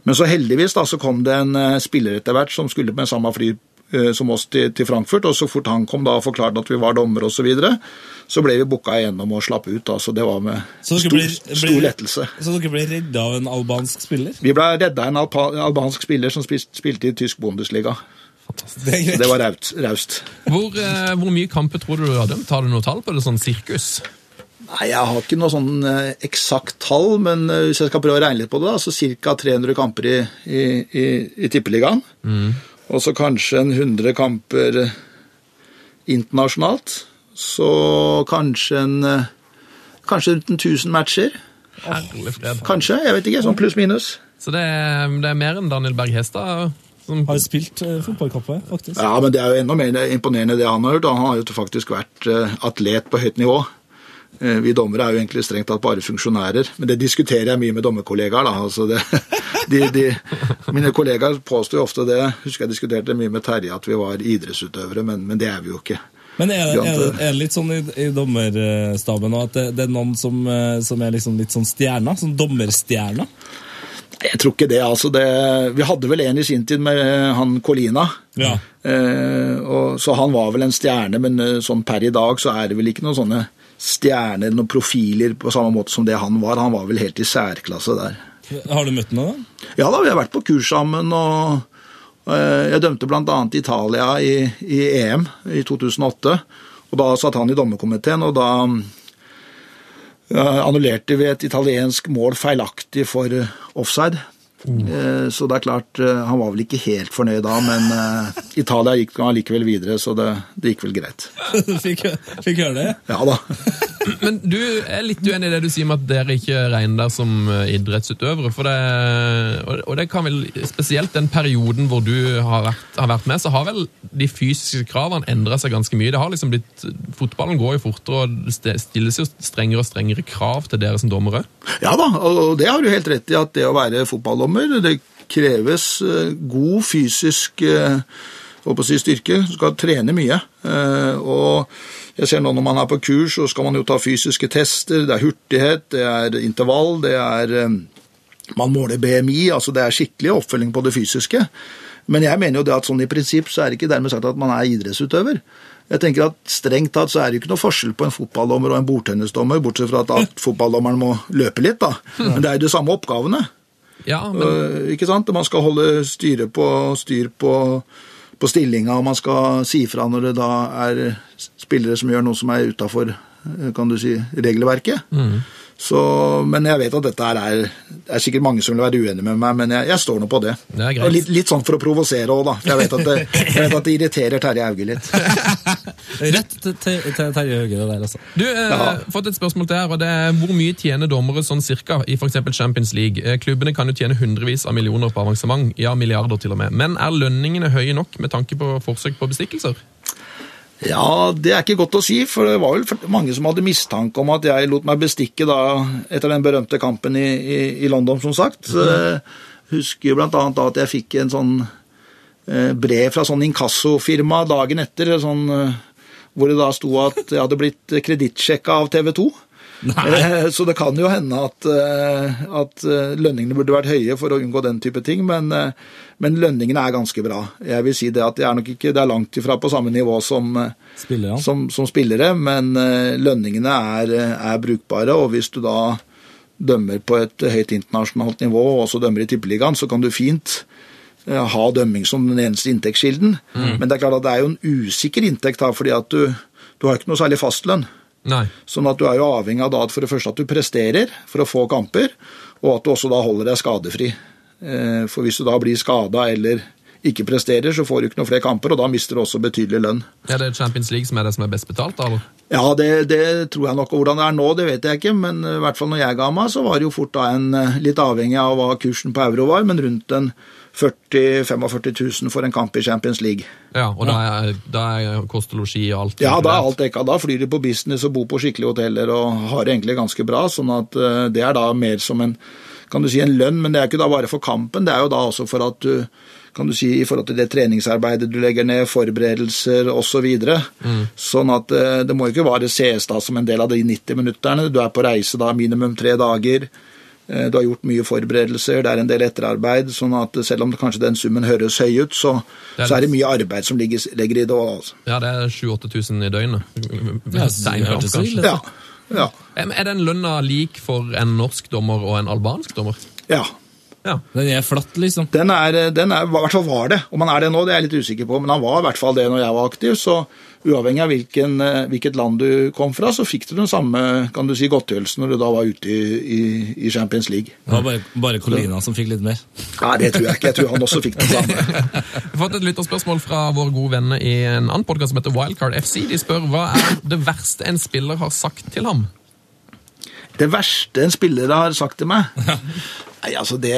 S4: Men så heldigvis da, så kom det en eh, spiller etter hvert som skulle med samme fly eh, som oss til, til Frankfurt, og så fort han kom da og forklarte at vi var dommere osv., så, videre, så ble vi booka igjennom og slapp ut. da, så Det var med stor,
S2: ble- ble-
S4: stor lettelse.
S2: Så dere ble redda av en albansk spiller?
S4: Vi ble redda av en albansk spiller som spil, spilte i tysk Bundesliga.
S2: Det er.
S4: Det var raut- raust.
S1: Hvor, eh, hvor mye kamper tror du du har dømt? Har du noe tall på det? Sånn sirkus?
S4: Nei, Jeg har ikke noe sånn eh, eksakt tall, men eh, hvis jeg skal prøve å regne litt på det, da, så ca. 300 kamper i, i, i, i Tippeligaen. Og så kanskje en 100 kamper internasjonalt. Så kanskje en eh, Kanskje rundt 1000 matcher.
S1: Herlig fred.
S4: Kanskje, jeg vet ikke. Sånn pluss-minus.
S1: Så det er, det er mer enn Daniel Berg Hestad? Som,
S2: Har spilt uh, fotballkamper, faktisk.
S4: Ja, men det er jo enda mer imponerende det han har gjort. Han har jo faktisk vært eh, atlet på høyt nivå. Eh, Vi dommere er jo egentlig strengt tatt bare funksjonærer, men det diskuterer jeg mye med dommerkollegaer. da, altså det, [laughs] de, de, Mine kollegaer påstår jo ofte det. Husker jeg diskuterte mye med Terje at vi var idrettsutøvere, men, men det er vi jo ikke.
S2: Men er det, er det, er det litt sånn i, i dommerstaben nå at det, det er noen som, eh, som er liksom litt sånn stjerna? Sånn dommerstjerner?
S4: Jeg tror ikke det. altså det, Vi hadde vel en i sin tid med han Colina.
S2: Ja.
S4: Eh, og, så han var vel en stjerne, men eh, sånn per i dag så er det vel ikke noen sånne stjerner, noen profiler på samme måte som det han var. Han var vel helt i særklasse der.
S2: Har du møtt ham da?
S4: Ja da, vi har vært på kurs sammen, og eh, jeg dømte bl.a. Italia i, i EM i 2008. Og da satt han i dommerkomiteen, og da annullerte vi et italiensk mål feilaktig for eh, offside. Eh, Så det er klart, eh, han var vel ikke helt fornøyd da, men eh, Italia gikk allikevel videre, så det, det gikk vel greit. [laughs]
S2: Fikk, fikk høre det?
S4: Ja da. [laughs]
S1: men du er litt uenig i det du sier med at dere ikke regner dere som idrettsutøvere. For det, og det kan vel, spesielt den perioden hvor du har vært, har vært med, så har vel de fysiske kravene endra seg ganske mye. Det har liksom blitt, Fotballen går jo fortere, og det stilles jo strengere og strengere krav til dere som dommere.
S4: Ja da, og det har du helt rett i at det å være fotballdommer, det kreves eh, god fysisk eh, si styrke. Du skal trene mye. Eh, Og jeg ser nå når man er på kurs, så skal man jo ta fysiske tester. Det er hurtighet, det er intervall, det er Man måler BMI, altså det er skikkelig oppfølging på det fysiske. Men jeg mener jo det at sånn i prinsipp så er det ikke dermed sagt at man er idrettsutøver. Jeg tenker at Strengt tatt så er det jo ikke noe forskjell på en fotballdommer og en bordtennisdommer, bortsett fra at fotballdommeren må løpe litt, da. Men det er jo de samme oppgavene.
S1: Ja, men
S4: Øh, ikke sant? Man skal holde styre på, styr på, på stillinga, og man skal si fra når det da er spillere som gjør noe som er utafor kan du si, regelverket. Så, men jeg vet at dette er er sikkert mange som vil være uenige med meg, men jeg, jeg står nå på det.
S1: Det er.
S4: Og litt, litt sånn for å provosere òg, da. For jeg vet at det, [laughs] jeg vet at det irriterer Terje Hauge litt. [laughs]
S2: Rett til, til, til Terje Hauge, det der, altså.
S1: Du eh,
S4: Ja.
S1: fått et spørsmål til her, og det er hvor mye tjener dommere sånn cirka i eksempel Champions League? Eh, klubbene kan jo tjene hundrevis av millioner på avansement, ja milliarder til og med. Men er lønningene høye nok med tanke på forsøk på bestikkelser?
S4: Ja, det er ikke godt å si, for det var vel mange som hadde mistanke om at jeg lot meg bestikke da etter den berømte kampen i, i, i London, som sagt. Mm. Husker annet da at jeg fikk en sånn eh, brev fra sånn inkassofirma dagen etter, sånn, eh, hvor det da sto at jeg hadde blitt kredittsjekka av TV 2. Eh, Så det kan jo hende at, eh, at eh, lønningene burde vært høye for å unngå den type ting, men, men lønningene er ganske bra. Jeg vil si det at det er nok ikke det er langt ifra på samme nivå som, Spiller,
S2: ja.
S4: som, som spillere, men lønningene er, er brukbare, og hvis du da dømmer på et høyt internasjonalt nivå, og også dømmer i Tippeligaen, så kan du fint ha dømming som den eneste inntektskilden. Men det er klart at det er jo en usikker inntekt da, fordi at du, du har ikke noe særlig fastlønn.
S1: Nei.
S4: Sånn at du er jo avhengig av da at for det første at du presterer for å få kamper, og at du også da holder deg skadefri. Eh, For hvis du da blir skada eller ikke presterer, så får du ikke noen flere kamper, og da mister du også betydelig lønn.
S1: Er det Champions League som er det som er best betalt, eller?
S4: Ja, det, det tror jeg nok. Hvordan det er nå, det vet jeg ikke, men i hvert fall når jeg ga meg, så var det jo fort da en eh, litt avhengig av hva kursen på euro var, men rundt en 40 45 000 for en kamp i Champions League.
S1: Ja, og da er, da er kost og losji og alt?
S4: Ja, da er alt dekka. Da flyr de på business og bor på skikkelige hoteller og har det egentlig ganske bra. sånn at eh, det er da mer som en kan du si en lønn, men det er ikke da bare for kampen. Det er jo da også for at du kan du si, i forhold til det treningsarbeidet du legger ned, forberedelser osv. Så videre. sånn at eh, det må ikke bare ses da som en del av de 90 minutterne. Du er på reise da minimum tre dager. Eh, Du har gjort mye forberedelser, det er en del etterarbeid. sånn at selv om kanskje den summen høres høy ut, så,
S1: Det er
S4: så er det mye arbeid som ligger, ligger i det òg. Altså.
S1: Ja, det er 7000-8000 i døgnet.
S2: Ja,
S1: er
S2: ille ut.
S4: Ja. Ja.
S1: Er den lønna lik for en norsk dommer og en albansk dommer?
S4: ja.
S1: Ja.
S2: Den er flatt, liksom.
S4: Den er, den er, i hvert fall var det. Om han er det nå, det er jeg litt usikker på, men han var i hvert fall det når jeg var aktiv. Så uavhengig av hvilken, eh, hvilket land du kom fra, så fikk du den samme kan du si, godtgjørelsen når du da var ute i, i, i Champions League.
S2: Det var bare, bare Colina som fikk litt mer.
S4: Nei, det tror jeg ikke. Jeg tror han også fikk den samme. [laughs]
S1: Vi har fått et lytterspørsmål fra våre gode venner i en annen podkast som heter Wildcard FC. De spør hva er det verste en spiller har sagt til ham?
S4: Det verste en spiller har sagt til meg [laughs] Nei, altså det,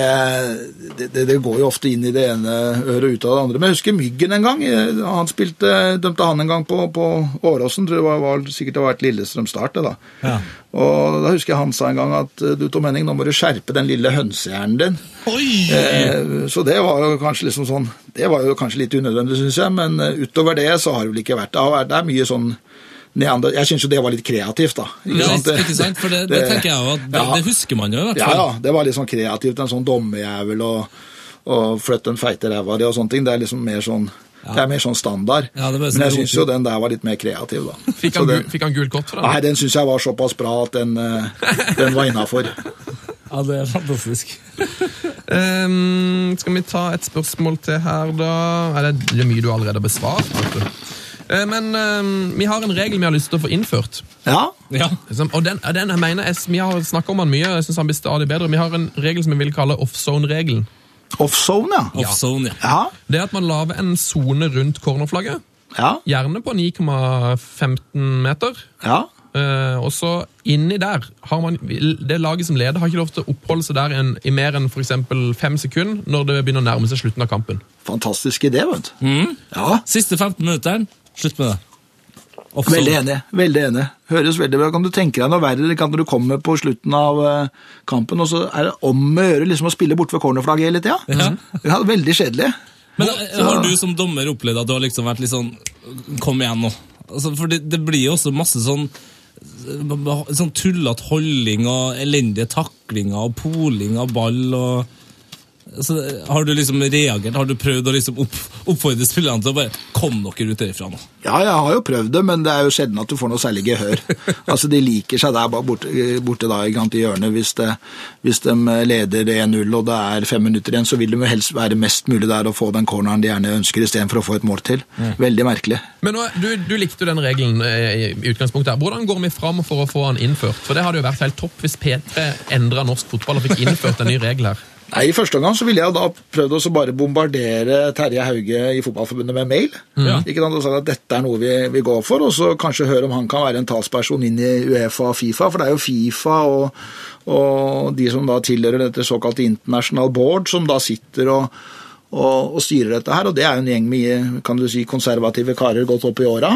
S4: det, det, går jo ofte inn i det ene øret og ut av det andre. Men jeg husker Myggen en gang. Han spilte, dømte han en gang på, på Åråsen. Tror det var, var sikkert det var et Lillestrøm Start. det da.
S2: Ja.
S4: Og da husker jeg han sa en gang at du Tom Henning, nå må du skjerpe den lille hønsehjernen din. Eh, så det var jo kanskje liksom sånn Det var jo kanskje litt unødvendig, syns jeg. Men eh, utover det så har det vel ikke vært det. har vært- Det er mye sånn neander... Jeg syns jo det var litt kreativt, da.
S2: Ja, ikke sant? For det, det tenker jeg jo at det,
S4: Ja.
S2: det husker man jo i hvert fall.
S4: ja, det var litt sånn kreativt. En sånn dommerjævel og, og flytte en feite ræva di og sånne ting. Det er liksom mer sånn det er mer sånn standard.
S2: Ja, det
S4: Men
S2: sånn
S4: jeg syns jo den der var litt mer kreativ, da.
S1: Fikk han,
S4: den,
S1: fikk han gult kort for den?
S4: nei, den syns jeg var såpass bra at den, eh, den var innafor. [laughs]
S2: Ja, det er fantastisk.
S1: um, skal vi ta et spørsmål til her, da? Er det, det er mye du allerede har besvart. Eh, men ehm, vi har en regel vi har lyst til å få innført.
S4: Ja,
S2: Ja.
S1: Og den, den jeg mener jeg, Vi har snakka om den mye, jeg synes han blir stadig bedre. Vi har en regel som vi vil kalle offzone-regelen.
S4: offzone, ja.
S2: Offzone, ja.
S4: Ja,
S1: Det er at man lager en sone rundt cornerflagget.
S4: ja,
S1: Gjerne på 9,15 meter.
S4: ja.
S1: Uh, og så inni der har man Det laget som leder, har ikke lov til å oppholde seg der en, i mer enn for fem sekunder når det begynner å nærme seg slutten av kampen.
S4: Fantastisk idé, vet du.
S2: Mm.
S4: Ja,
S2: Siste 15 minutteren, slutt med det. Offzone.
S4: Veldig enig. veldig enig. Høres veldig bra. Kan du tenke deg noe verre det kan du kommer på slutten av eh, kampen, og så er det om å gjøre liksom å spille bort ved cornerflagget hele tida?
S2: Ja.
S4: Ja, veldig kjedelig.
S2: Men så... har du som dommer opplevd at du har liksom vært litt sånn Kom igjen nå. Altså, for det, det blir jo også masse sånn Sånn tullete holding og elendige taklinger og poling av ball og altså, Har du liksom reagert? Har du prøvd å liksom opp, oppfordre spillerne til å bare Kom dere ut derifra nå.
S4: Ja, jeg har jo prøvd det, men det er jo sjelden at du får noe særlig gehør. [laughs] altså, De liker seg der borte, borte da, i hjørnet. Hvis, det, hvis de leder 1-0 og det er fem minutter igjen, så vil de jo helst være mest mulig der og få den corneren de gjerne ønsker, istedenfor å få et mål til. Veldig merkelig.
S1: Men nå, du, du likte jo den regelen eh, i utgangspunktet. her. Hvordan går vi fram for å få den innført? For det hadde jo vært helt topp hvis P3 endra norsk fotball og fikk innført en ny regel her.
S4: Nei, I første omgang så ville jeg da prøvd å bare bombardere Terje Hauge i Fotballforbundet med mail. Ikke sant, og sagt at dette er noe vi, vi går for, og så kanskje høre om han kan være en talsperson inn i Uefa og Fifa. For det er jo Fifa og, og de som da tilhører dette såkalte International Board, som da sitter og, og, og styrer dette her. Og det er jo en gjeng med kan du si, konservative karer godt opp i åra.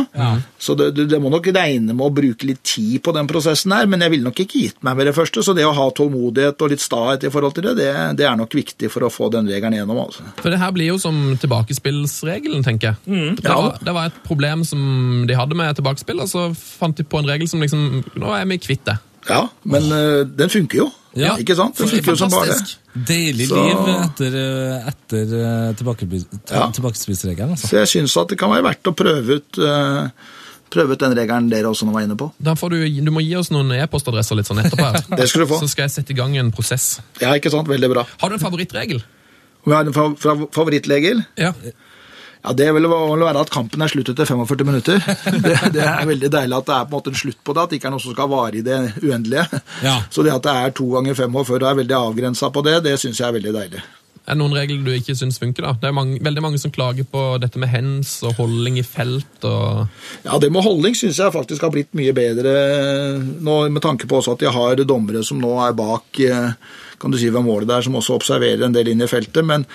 S4: Så det, det, det må nok regne med å bruke litt tid på den prosessen her, men jeg ville nok ikke gitt meg med det første. Så det å ha tålmodighet og litt stahet i forhold til det, det, det er nok viktig for å få den regelen gjennom. altså.
S1: For det her blir jo som tilbakespillsregelen, tenker jeg. det,
S4: Ja.
S1: var, det var et problem som de hadde med tilbakespill, og så fant de på en regel som liksom Nå er vi kvitt det.
S4: Ja, men øh, den funker jo.
S2: Ja,
S4: ikke sant? Det funker jo som bare.
S2: Deilig
S4: Så-
S2: liv etter, eh, etter eh,
S4: Ja.
S2: Altså.
S4: Så jeg syns at det kan være verdt å prøve ut, øh, prøve ut den regelen dere også nå var inne på.
S1: Får du, du må gi oss noen e-postadresser litt sånn etterpå her. [laughs]
S4: Det skal du få.
S1: Så skal jeg sette i gang en prosess.
S4: Ja, ikke sant? Veldig bra.
S1: Har du en favorittregel?
S4: Om jeg har en fa- fa- favorittlegel?
S1: Ja.
S4: Ja, Det vil vel være at kampen er slutt etter 45 minutter. Det, det er veldig deilig at det er på en måte en slutt på det, at det ikke er noe som skal vare i det uendelige.
S2: Ja.
S4: Så det at det er to ganger fem år før du er veldig avgrensa på det, det syns jeg er veldig deilig.
S1: Er det noen regler du ikke syns funker? da? Det er mange, veldig mange som klager på dette med hands og holding i felt. og...
S4: Ja, det med holding syns jeg faktisk har blitt mye bedre nå, med tanke på også at de har dommere som nå er bak eh, kan du si hvem målet der, som også observerer en del inn i feltet. Men,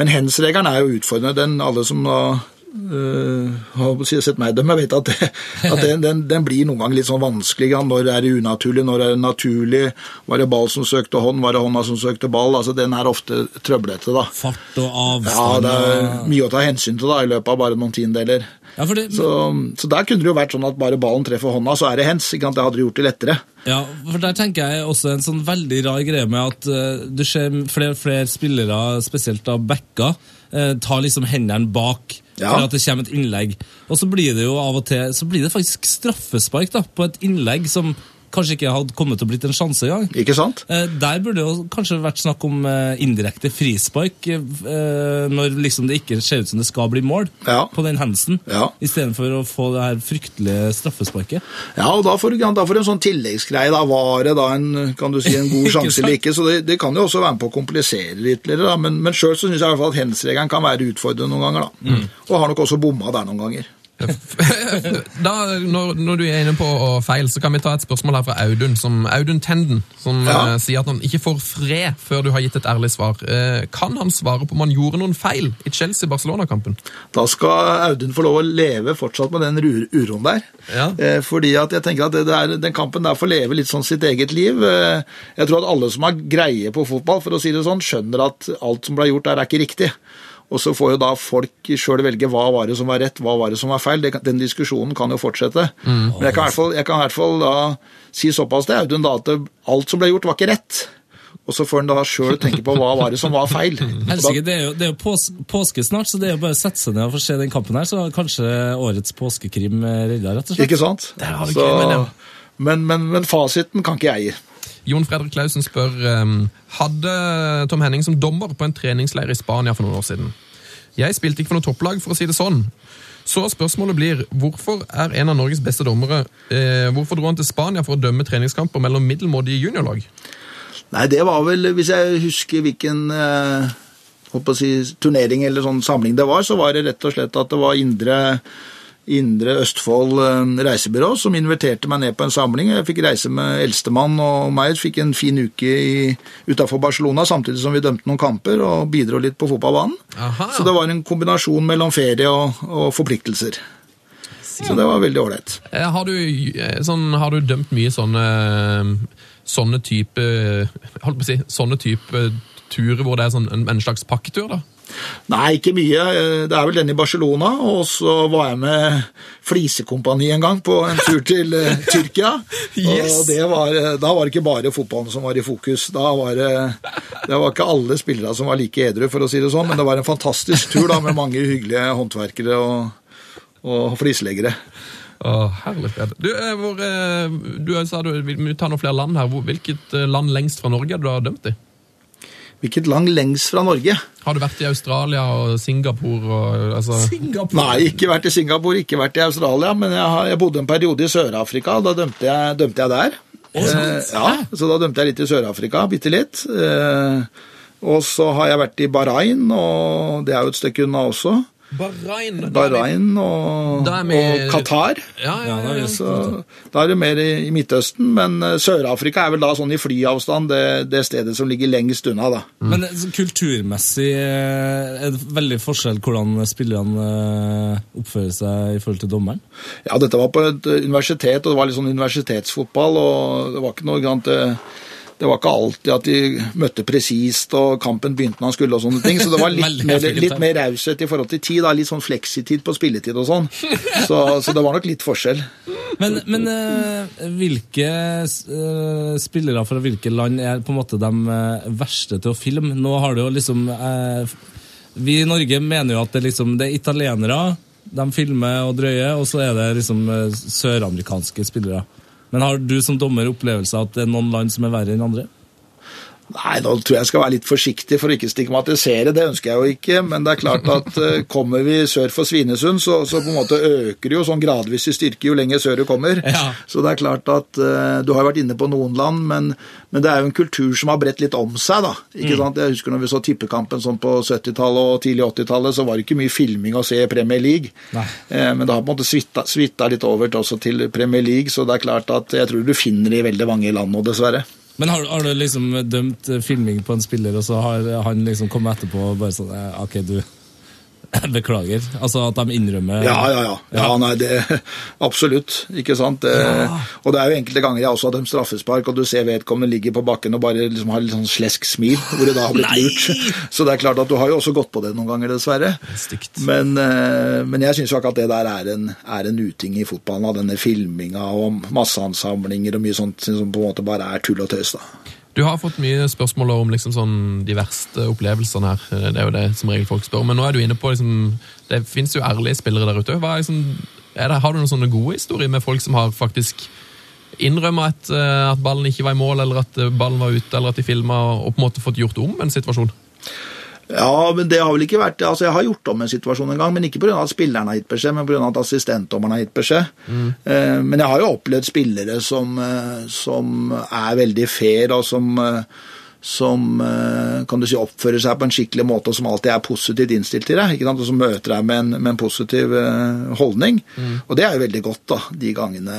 S4: men hands-regelen er jo utfordrende. Den, alle som da Uh, har sett meg dem, jeg vet at, det, at den, den, den, blir noen ganger litt sånn vanskelig. Når er det unaturlig, når er det naturlig? Var det ball som søkte hånd, var det hånda som søkte ball? altså Den er ofte trøblete. da.
S2: Fart og avstand.
S4: Ja, det er mye å ta hensyn til da, i løpet av bare noen tiendedeler.
S2: Ja, det...
S4: så, så, der kunne det jo vært sånn at bare ballen treffer hånda, så er det hens. Det hadde gjort det lettere.
S2: Ja, for Der tenker jeg også en sånn veldig rar greie med at uh, du ser flere og flere spillere, spesielt da backer, uh, tar liksom hendene bak ja. for at det kommer et innlegg. Og så blir det jo av og til så blir det faktisk straffespark da, på et innlegg som kanskje ikke hadde kommet til å blitt en sjanse engang.
S4: Ikke sant?
S2: Eh, der burde det jo kanskje vært snakk om eh, indirekte frispark, eh, når liksom det ikke ser ut som det skal bli mål
S4: ja.
S2: på den hendelsen,
S4: ja.
S2: istedenfor å få det her fryktelige straffesparket.
S4: Ja, og da får, du en sånn tilleggsgreie. Da var det da en, kan du si, en god [laughs] sjanse eller ikke. Så det, det, kan jo også være med på å komplisere litt. Da. Men, men sjøl syns jeg i hvert fall at hens kan være utfordrende noen ganger. da. Mm. Og har nok også bomma der noen ganger. [laughs]
S1: da, når, når, du er inne på feil, så kan vi ta et spørsmål her fra Audun som, Audun Tenden, som ja. uh, sier at han ikke får fred før du har gitt et ærlig svar. Uh, kan han svare på om han gjorde noen feil i Chelsea-Barcelona-kampen?
S4: Da skal Audun få lov å leve fortsatt med den uroen der. Ja. Uh, fordi at jeg tenker at det, det er, den kampen der får leve litt sånn sitt eget liv. jeg tror at alle som har greie på fotball, for å si det sånn, skjønner at alt som ble gjort der, er ikke riktig. Og så får jo da folk sjøl velge hva var det som var rett, hva var det som var feil. Den diskusjonen kan jo fortsette. Mm. Men jeg kan, fall, jeg kan, i hvert fall, da si såpass til Audun da at alt som ble gjort, var ikke rett. Og så får han da sjøl tenke på hva var det som var feil. [laughs]
S2: Helsike, det er jo, det er jo pås påske snart, så det er jo bare å sette seg ned og få se den kampen her, så kanskje årets påskekrim redder, rett og slett.
S4: Ikke sant? Så, men, men, men fasiten kan ikke jeg gi.
S1: Jon Fredrik Klausen spør um, hadde Tom Henning som dommer på en treningsleir i Spania for noen år siden. Jeg spilte ikke for noe topplag, for å si det sånn. Så spørsmålet blir hvorfor er en av Norges beste dommere eh, Hvorfor dro han til Spania for å dømme treningskamper mellom middelmådige juniorlag?
S4: Nei, det var vel, hvis jeg husker hvilken eh, si, turnering eller sånn samling det var, så var det rett og slett at det var indre Indre Østfold eh, reisebyrå, som inviterte meg ned på en samling. Jeg fikk reise med eldstemann og meg, fikk en fin uke utafor Barcelona, samtidig som vi dømte noen kamper og bidro litt på fotballbanen. Aha. Så det var en kombinasjon mellom ferie og, og forpliktelser. Så det var veldig ålreit.
S1: Eh, har, eh, sånn, har, du dømt mye sånne, sånne type Holdt på å si, sånne type turer hvor det er sånn, en slags pakketur, da?
S4: Nei, ikke mye. Det er vel den i Barcelona. Og så var jeg med Flisekompani en gang på en tur til uh, [laughs] Tyrkia. yes. Og var, eh, da var det ikke bare fotballen som var i fokus. Da var det, det var ikke alle spillere som var like edru, for å si det sånn, men det var en fantastisk tur da, med mange hyggelige håndverkere og, og fliseleggere.
S1: Å, herlig fred. Du, hvor, du sa du vil ta noen flere land her. Hvilket land lengst fra Norge er du har dømt i?
S4: Hvilket land lengst fra Norge?
S1: Har du vært i Australia og Singapore? Og, altså...
S4: Singapore? Nei, ikke vært i Singapore, ikke vært i Australia. Men jeg, har, jeg bodde en periode i Sør-Afrika. Da dømte jeg, dømte jeg der. Eh, ja, Så da dømte jeg litt i Sør-Afrika, bitte litt. Eh, og så har jeg vært i Bahrain, og det er jo et stykke unna også.
S1: Bahrain,
S4: Bahrain og, og, Qatar.
S1: Ja, ja, ja,
S4: så, da er det mer i, i Midtøsten, men uh, Sør-Afrika er vel da sånn i flyavstand det, det, stedet som ligger lengst unna. da.
S2: Mm. Men uh, kulturmessig uh, er det veldig forskjell hvordan spillerne oppfører seg i forhold til dommeren?
S4: Ja, dette var på et universitet, og det var litt sånn universitetsfotball, og det var ikke noe grann det var ikke alltid at de møtte presist, og kampen begynte når han skulle, og sånne ting. Så det var [laughs] litt mer, litt mer raushet i forhold til tid. Da. Litt sånn fleksitid på spilletid og sånn. Så, så, det var nok litt forskjell.
S2: Men, men uh, hvilke uh, spillere fra hvilke land er på en måte de uh, verste til å filme? Nå har du jo liksom Vi i Norge mener jo at det, liksom, det er italienere. De filmer og drøyer, og så er det liksom søramerikanske spillere. Men har du som dommer opplevelse at det er noen land som er verre enn andre?
S4: Nei, nå tror jeg jeg skal være litt forsiktig for å ikke stigmatisere, det ønsker jeg jo ikke. Men det er klart at eh, kommer vi sør for Svinesund, så, så på en måte øker det jo sånn gradvis i styrke jo lenger sør du kommer.
S2: Ja.
S4: Så det er klart at eh, Du har vært inne på noen land, men, men det er jo en kultur som har bredt litt om seg, da. Ikke sant? Jeg husker når vi så tippekampen sånn på 70-tallet og tidlig 80-tallet, så var det ikke mye filming å se i Premier League.
S2: Nei.
S4: Eh, Men det har på en måte svitta, svitta litt over til, også til Premier League, så det er klart at jeg tror du finner det i veldig mange land nå, dessverre.
S2: Men har, har du liksom dømt eh, filming på en spiller, og så har han liksom kommet etterpå og bare sånn eh, Ok, du [laughs] Beklager. Altså at de innrømmer
S4: Ja, ja, ja. ja nei, det, [laughs] absolutt. Ikke sant? Det, Og det er jo enkelte ganger jeg også har dem straffespark, og du ser vedkommende ligger på bakken og bare liksom har litt sånn slesk smil, hvor det da har blitt lurt. [laughs] Så det er klart at du har jo også gått på det noen ganger, dessverre.
S1: Stygt.
S4: Men, eh, men jeg syns jo akkurat det der er en, er en uting i fotballen, av denne filminga og masseansamlinger og mye sånt som på en måte bare er tull og tøys. da.
S1: Du har fått mye spørsmål om liksom sånn, de verste opplevelsene her. Det er jo det som regel folk spør. Men nå er du inne på liksom, Det fins jo ærlige spillere der ute. Liksom, det, har du noen sånne gode historier med folk som har faktisk innrømma at, eh, at ballen ikke var i mål, eller at eh, ballen var ute, eller at de filma, og på en måte fått gjort om en situasjon?
S4: Ja, men det har vel ikke vært Altså, jeg har gjort om en situasjon en gang, men ikke pga. at spilleren har gitt beskjed, men pga. at assistentdommeren har gitt beskjed. Eh, men jeg har jo opplevd spillere som, eh, som er veldig fair, og som, eh, som eh, kan du si, oppfører seg på en skikkelig måte, og som alltid er positivt innstilt til deg. ikke sant? Og som møter deg med en, med en positiv holdning. holdning. Og det er jo veldig godt, da, de gangene,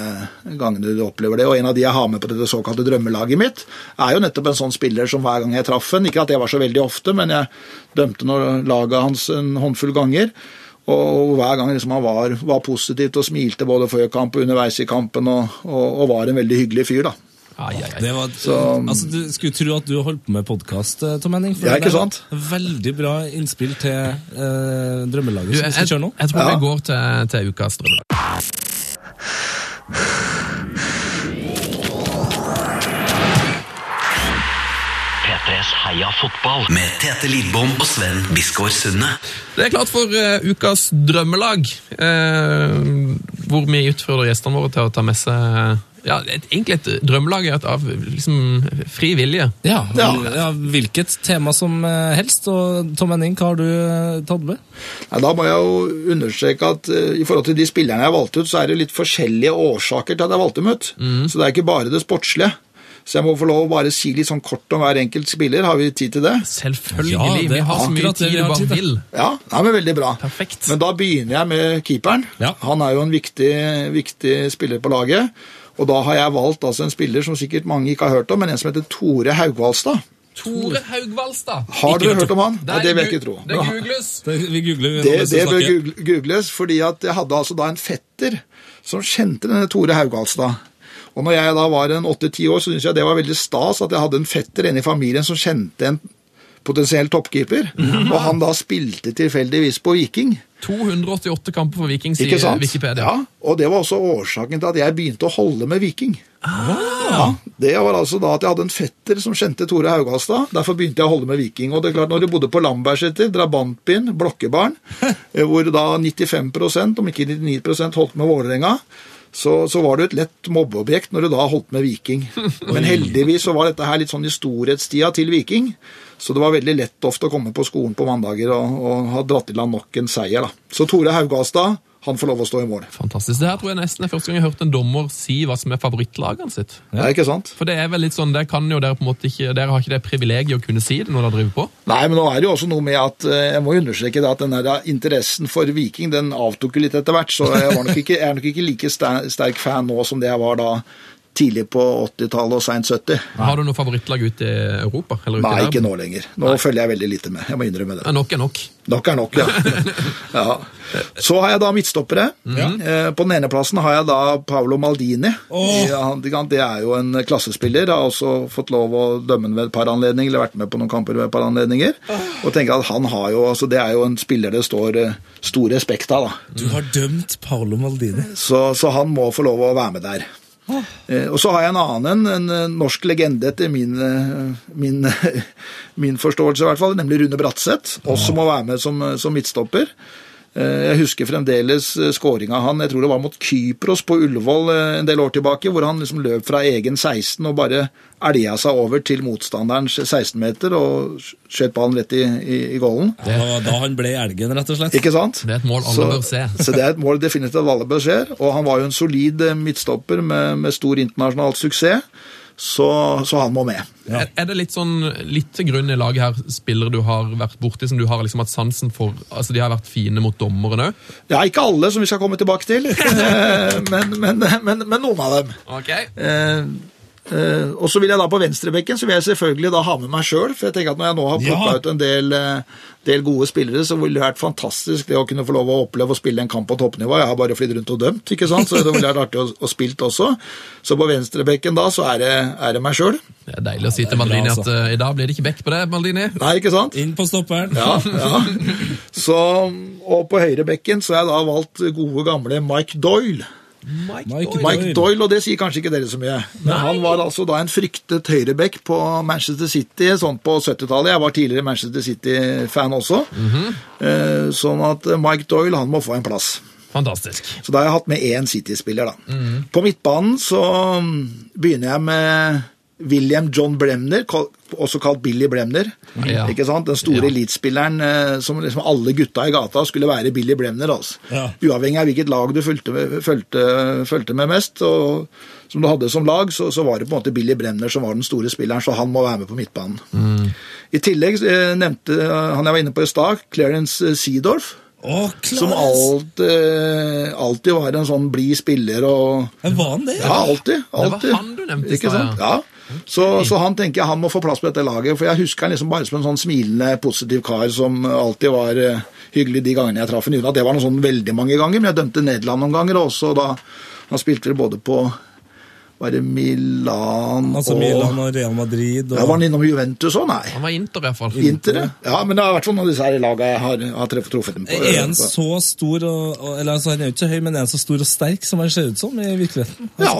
S4: gangene du opplever det. Og en av de jeg har med på dette såkalte drømmelaget mitt, er jo nettopp en sånn spiller som hver gang jeg traff en Ikke at det var så veldig ofte, men jeg dømte nå laget hans en håndfull ganger. Og hver gang liksom han var, var positivt og smilte både før kamp og underveis i kampen, og, og, og var en veldig hyggelig fyr, da.
S1: Ai, ai, ai.
S2: Det var,
S4: Så-
S2: altså, Du skulle tro at du holdt på med podkast, Tom Henning. for
S4: Ja, ikke sant?
S2: Veldig bra innspill til eh, drømmelaget
S1: Du,
S2: som vi skal kjøre nå.
S1: jeg tror
S4: Ja.
S1: vi går til, til ukas drømmelag.
S3: P3s Heia fotball med Tete Lidbom og Sven Biskår Sunde.
S1: Det er klart for uh, ukas drømmelag, uh, hvor vi utfordrer gjestene våre til å ta med seg ja, et, egentlig et drømmelag er av liksom, fri vilje.
S2: Ja,
S4: Ja.
S2: ja, Hvilket tema som eh, helst. Og Tom Henning, hva har du eh, tatt med?
S4: Nei, da må jeg jo understreke at uh, i forhold til de spillerne jeg valgte ut, så er det litt forskjellige årsaker til at jeg valgte dem ut. Så det er ikke bare det sportslige. Så jeg må få lov å bare si litt sånn kort om hver enkelt spiller. Har vi tid til det?
S1: Selvfølgelig.
S2: Ja, det
S1: vi har så mye tid
S2: vi
S1: bare
S2: tid
S1: vil.
S4: Ja, nei, men veldig bra.
S1: Perfekt.
S4: Men da begynner jeg med keeperen.
S2: Ja.
S4: Han er jo en viktig, viktig spiller på laget. Og da har jeg valgt altså en spiller som sikkert mange ikke har hørt om, men en som heter Tore Haugvalstad.
S1: Tore Haugvalstad.
S4: Har dere
S2: hørt
S4: om han?
S1: Det,
S4: Nei, det vil jeg ikke tro.
S1: Det googles.
S2: Det, vi googler
S4: Det, det bør googles, fordi at jeg hadde altså da en fetter som kjente denne Tore Haugvalstad. Og når jeg da var en åtte-ti år, så syntes jeg det var veldig stas at jeg hadde en fetter inne i familien som kjente en potensiell toppkeeper.
S1: Mhm.
S4: Og han da spilte tilfeldigvis på Viking.
S1: 288 kamper for Viking, sier? Wikipedia.
S4: Ja, og det var også årsaken til at jeg begynte å holde med Viking.
S1: Ah.
S4: Ja, det var altså da at jeg hadde en fetter som kjente Tore Haugastad. Derfor begynte jeg å holde med Viking. Og det er klart, når du bodde på Lambertseter, drabantbyen, blokkebarn, [laughs] eh, hvor da 95% om ikke 99% holdt med Vålerenga, så, så var du et lett mobbeobjekt når du da holdt med Viking. [laughs] Men heldigvis så var dette her litt sånn i storhetstida til Viking. Så det var veldig lett ofte å komme på skolen på mandager og, og ha dratt i land nok en seier. da. Så Tore Haugaldstad, han får lov å stå i mål.
S1: Fantastisk. Det her tror jeg nesten er første gang jeg har hørt en dommer si hva som er favorittlagene sitt.
S4: Ja. ikke sant?
S1: For det er vel litt sånn, der kan jo dere på en måte ikke, dere har ikke det privilegiet å kunne si det når dere driver på.
S4: Nei, men nå er det jo også noe med at eh, jeg må understreke det at den her interessen for Viking den avtok jo litt etter hvert, så jeg, var nok ikke, jeg er nok ikke like sterk fan nå som det jeg var da tidlig på 80-tallet og seint 70.
S1: Har du noe favorittlag ute i Europa? Eller
S4: Nei,
S1: i
S4: ikke nå lenger. Nå følger jeg veldig lite med. Jeg må innrømme det.
S1: Ja, nok er nok.
S4: Nok er nok, ja. [laughs] ja. Så har jeg da midtstoppere. Eh, På den ene plassen har jeg da Paolo Maldini. Ja, han- det er jo en klassespiller. Jeg har også fått lov å dømme ham ved et par anledninger, eller vært med på noen kamper ved et par anledninger. Og tenker at han har jo, altså Det er jo en spiller det står eh, stor respekt av. da.
S2: Du har dømt Paolo Maldini.
S4: Så, så han må få lov å være med der. Eh, og så har jeg en annen, en, eh, norsk legende etter min, eh, min, [laughs] min forståelse i hvert fall, nemlig Rune Bratseth. Også må være med som, som midtstopper. Eh, Jeg husker fremdeles skåringa han, jeg tror det var mot Kypros på Ullevål eh, en del år tilbake, hvor han liksom løp fra egen 16 og bare elga seg over til motstanderens 16-meter og skjøt ballen rett i, i, i gålen.
S2: Det var da han ble elgen, rett og slett.
S4: Ikke sant?
S1: Det er et mål alle
S4: så,
S1: bør se.
S4: så det er et mål definitivt alle bør se. Og han var jo en solid eh, midtstopper med, med stor internasjonal suksess, så, så han må med.
S1: Er, er det litt sånn, litt til grunn i laget her, spillere du har vært borti som du har liksom hatt sansen for? Altså De har vært fine mot dommerne òg?
S4: Ja, ikke alle, som vi skal komme tilbake til, [laughs] Eh, men, men, men, men noen av dem.
S1: Okay.
S4: Eh, eh, og så vil jeg da På venstrebekken så vil jeg selvfølgelig da ha med meg sjøl. For jeg tenker at når jeg nå har plukka
S2: Ja.
S4: ut en del, uh, del gode spillere, så ville det vært fantastisk det å kunne få lov å oppleve å spille en kamp på toppnivå. Jeg har bare flydd rundt og dømt, ikke sant? så det ville vært artig å, å spilt også. Så på venstrebekken da så er det, er det meg sjøl.
S1: Det er deilig å si
S2: det
S1: til Maldini
S2: bra,
S1: at
S2: altså.
S1: eh, i dag blir det ikke bekk på det, Maldini.
S4: Nei, ikke sant?
S2: Inn på stopperen.
S4: Ja, ja. Så, og på høyrebekken så har jeg da valgt gode, gamle Mike Doyle.
S2: Mike,
S4: Mike Doyle, og det sier kanskje ikke dere så mye. Men han var altså da en fryktet høyreback på Manchester City sånn på 70-tallet. Jeg var tidligere Manchester City-fan også. Eh, Sånn at Mike Doyle han må få en plass.
S1: Fantastisk.
S4: Så da har jeg hatt med én City-spiller, da. På midtbanen så begynner jeg med William John Bremner, også kalt Billy Bremner.
S1: Ja.
S4: Ikke sant? Den store
S1: Ja.
S4: elitespilleren eh, som liksom alle gutta i gata skulle være Billy Bremner. Altså.
S2: Ja.
S4: Uavhengig av hvilket lag du fulgte med, fulgte, fulgte med mest, og som du hadde som lag, så, så var det på en måte Billy Bremner som var den store spilleren, så han må være med på midtbanen. I tillegg eh, nevnte eh, han jeg var inne på i stad, Clarence Seedorf.
S2: Å,
S4: Som alt, eh, alltid var en sånn blid spiller og
S2: Men Var han det?
S4: Ja, alltid.
S1: Det
S4: var
S1: han du nevnte i
S4: Ikke
S1: stad,
S4: sant? Ja. Så, så han tenker jeg han må få plass på dette laget, for jeg husker han liksom bare som en sånn smilende, positiv kar som alltid var eh, hyggelig de gangene jeg traff ham. Uten at det var noe sånn veldig mange ganger, men jeg dømte Nederland noen ganger, og også da Han spilte vel både på var det Milan
S2: Altså
S4: og
S2: Milan og Real Madrid og
S4: Ja, Var han innom Juventus òg? Nei.
S1: Han var Inter, i hvert fall.
S4: Inter? Ja, men det har vært sånn av disse her lagene jeg har, har treff- truffet dem på.
S2: Er han så stor og, Eller altså, han er jo ikke høy, men er han så stor og sterk som han ser ut som i virkeligheten?
S4: Ja.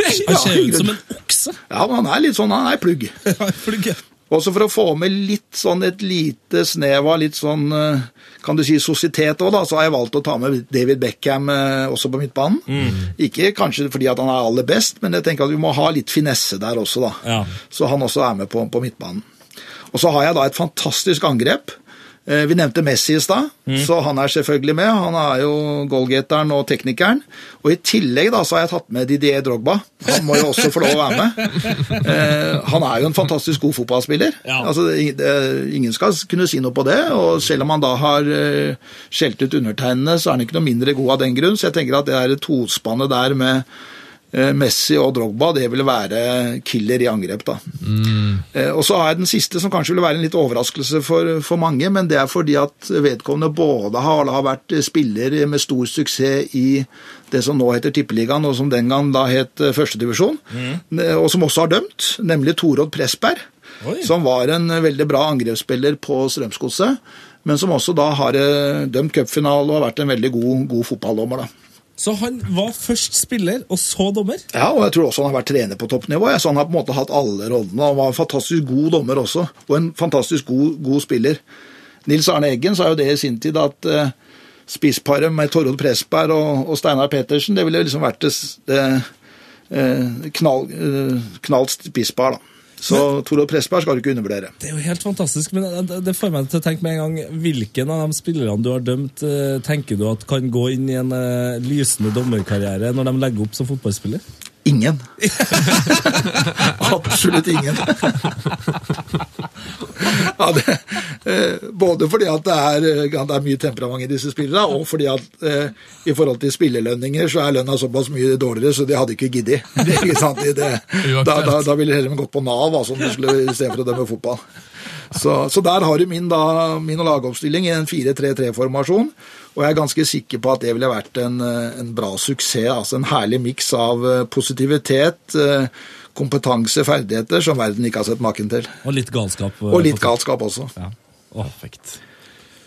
S2: Han ser ut som en okse!
S4: Ja, men han er litt sånn, han er plugg. [laughs]
S2: Ja, flugge.
S4: Også for å få med litt sånn et lite snev av litt sånn, eh, kan du si, sositet òg, da, så har jeg valgt å ta med David Beckham eh, også på midtbanen. Ikke kanskje fordi at han er aller best, men jeg tenker at vi må ha litt finesse der også, da.
S2: Ja.
S4: Så han også er med på, på midtbanen. Og så har jeg da et fantastisk angrep. Eh, Vi nevnte Messi i stad, så han er selvfølgelig med. Han er jo goalgateren og teknikeren. Og i tillegg da, så har jeg tatt med Didier Drogba. Han må jo også få lov å være med. Eh, han er jo en fantastisk god fotballspiller.
S2: Ja.
S4: Altså, det, ingen skal kunne si noe på det. Og selv om han da har eh, skjelt ut undertegnene, så er han ikke noe mindre god av den grunn. Så jeg tenker at det er tospannet der med Messi og Drogba, det ville være killer i angrep. da. Mm. Og så har jeg den siste, som kanskje ville være en litt overraskelse for, for mange, men det er fordi at vedkommende både har, har vært spiller med stor suksess i det som nå heter Tippeligaen, og som den gang da het eh, Førstedivisjon, Mm. og som også har dømt, nemlig Torodd Pressberg,
S2: Oi.
S4: som var en veldig bra angrepsspiller på Strømsgodset, men som også da har eh, dømt cupfinale og har vært en veldig god, god fotballdommer. da.
S2: Så han var først spiller, og så dommer?
S4: Ja, og jeg tror også han har vært trener på toppnivå. Så han har på en måte hatt alle rollene. Han var en fantastisk god dommer også, og en fantastisk god, god spiller. Nils Arne Eggen sa jo det i sin tid at eh, spissparet med Torrod Presberg og, og Steinar Petersen, det ville liksom vært det, det eh, knall, eh, knalt spisspar, da. Så Torrod Pressberg skal du ikke undervurdere.
S2: Det er jo helt fantastisk, men det- det får meg til å tenke med en gang Hvilken av de spillerne du har dømt, eh, tenker du at kan gå inn i en eh, lysende dommerkarriere når de legger opp som fotballspiller?
S4: Ingen. [laughs] Absolutt ingen. ja, det, eh, både fordi at det er, eh, det er mye temperament i disse spillerne, og fordi at eh, i forhold til spillelønninger så er lønna såpass mye dårligere, så de hadde ikke giddet. [laughs] Ikke sant? Det, da, da, da ville de heller gått på Nav altså, om de skulle, i stedet for å dømme fotball. Så, så der har du min, da, min lagoppstilling i en 4-3-3-formasjon. Og jeg er ganske sikker på at det ville vært en, en bra suksess. altså En herlig miks av eh, positivitet, eh, kompetanse, ferdigheter som verden ikke har sett maken til.
S2: Og litt galskap. eh,
S4: Og litt galskap også.
S2: Ja.
S1: Perfekt.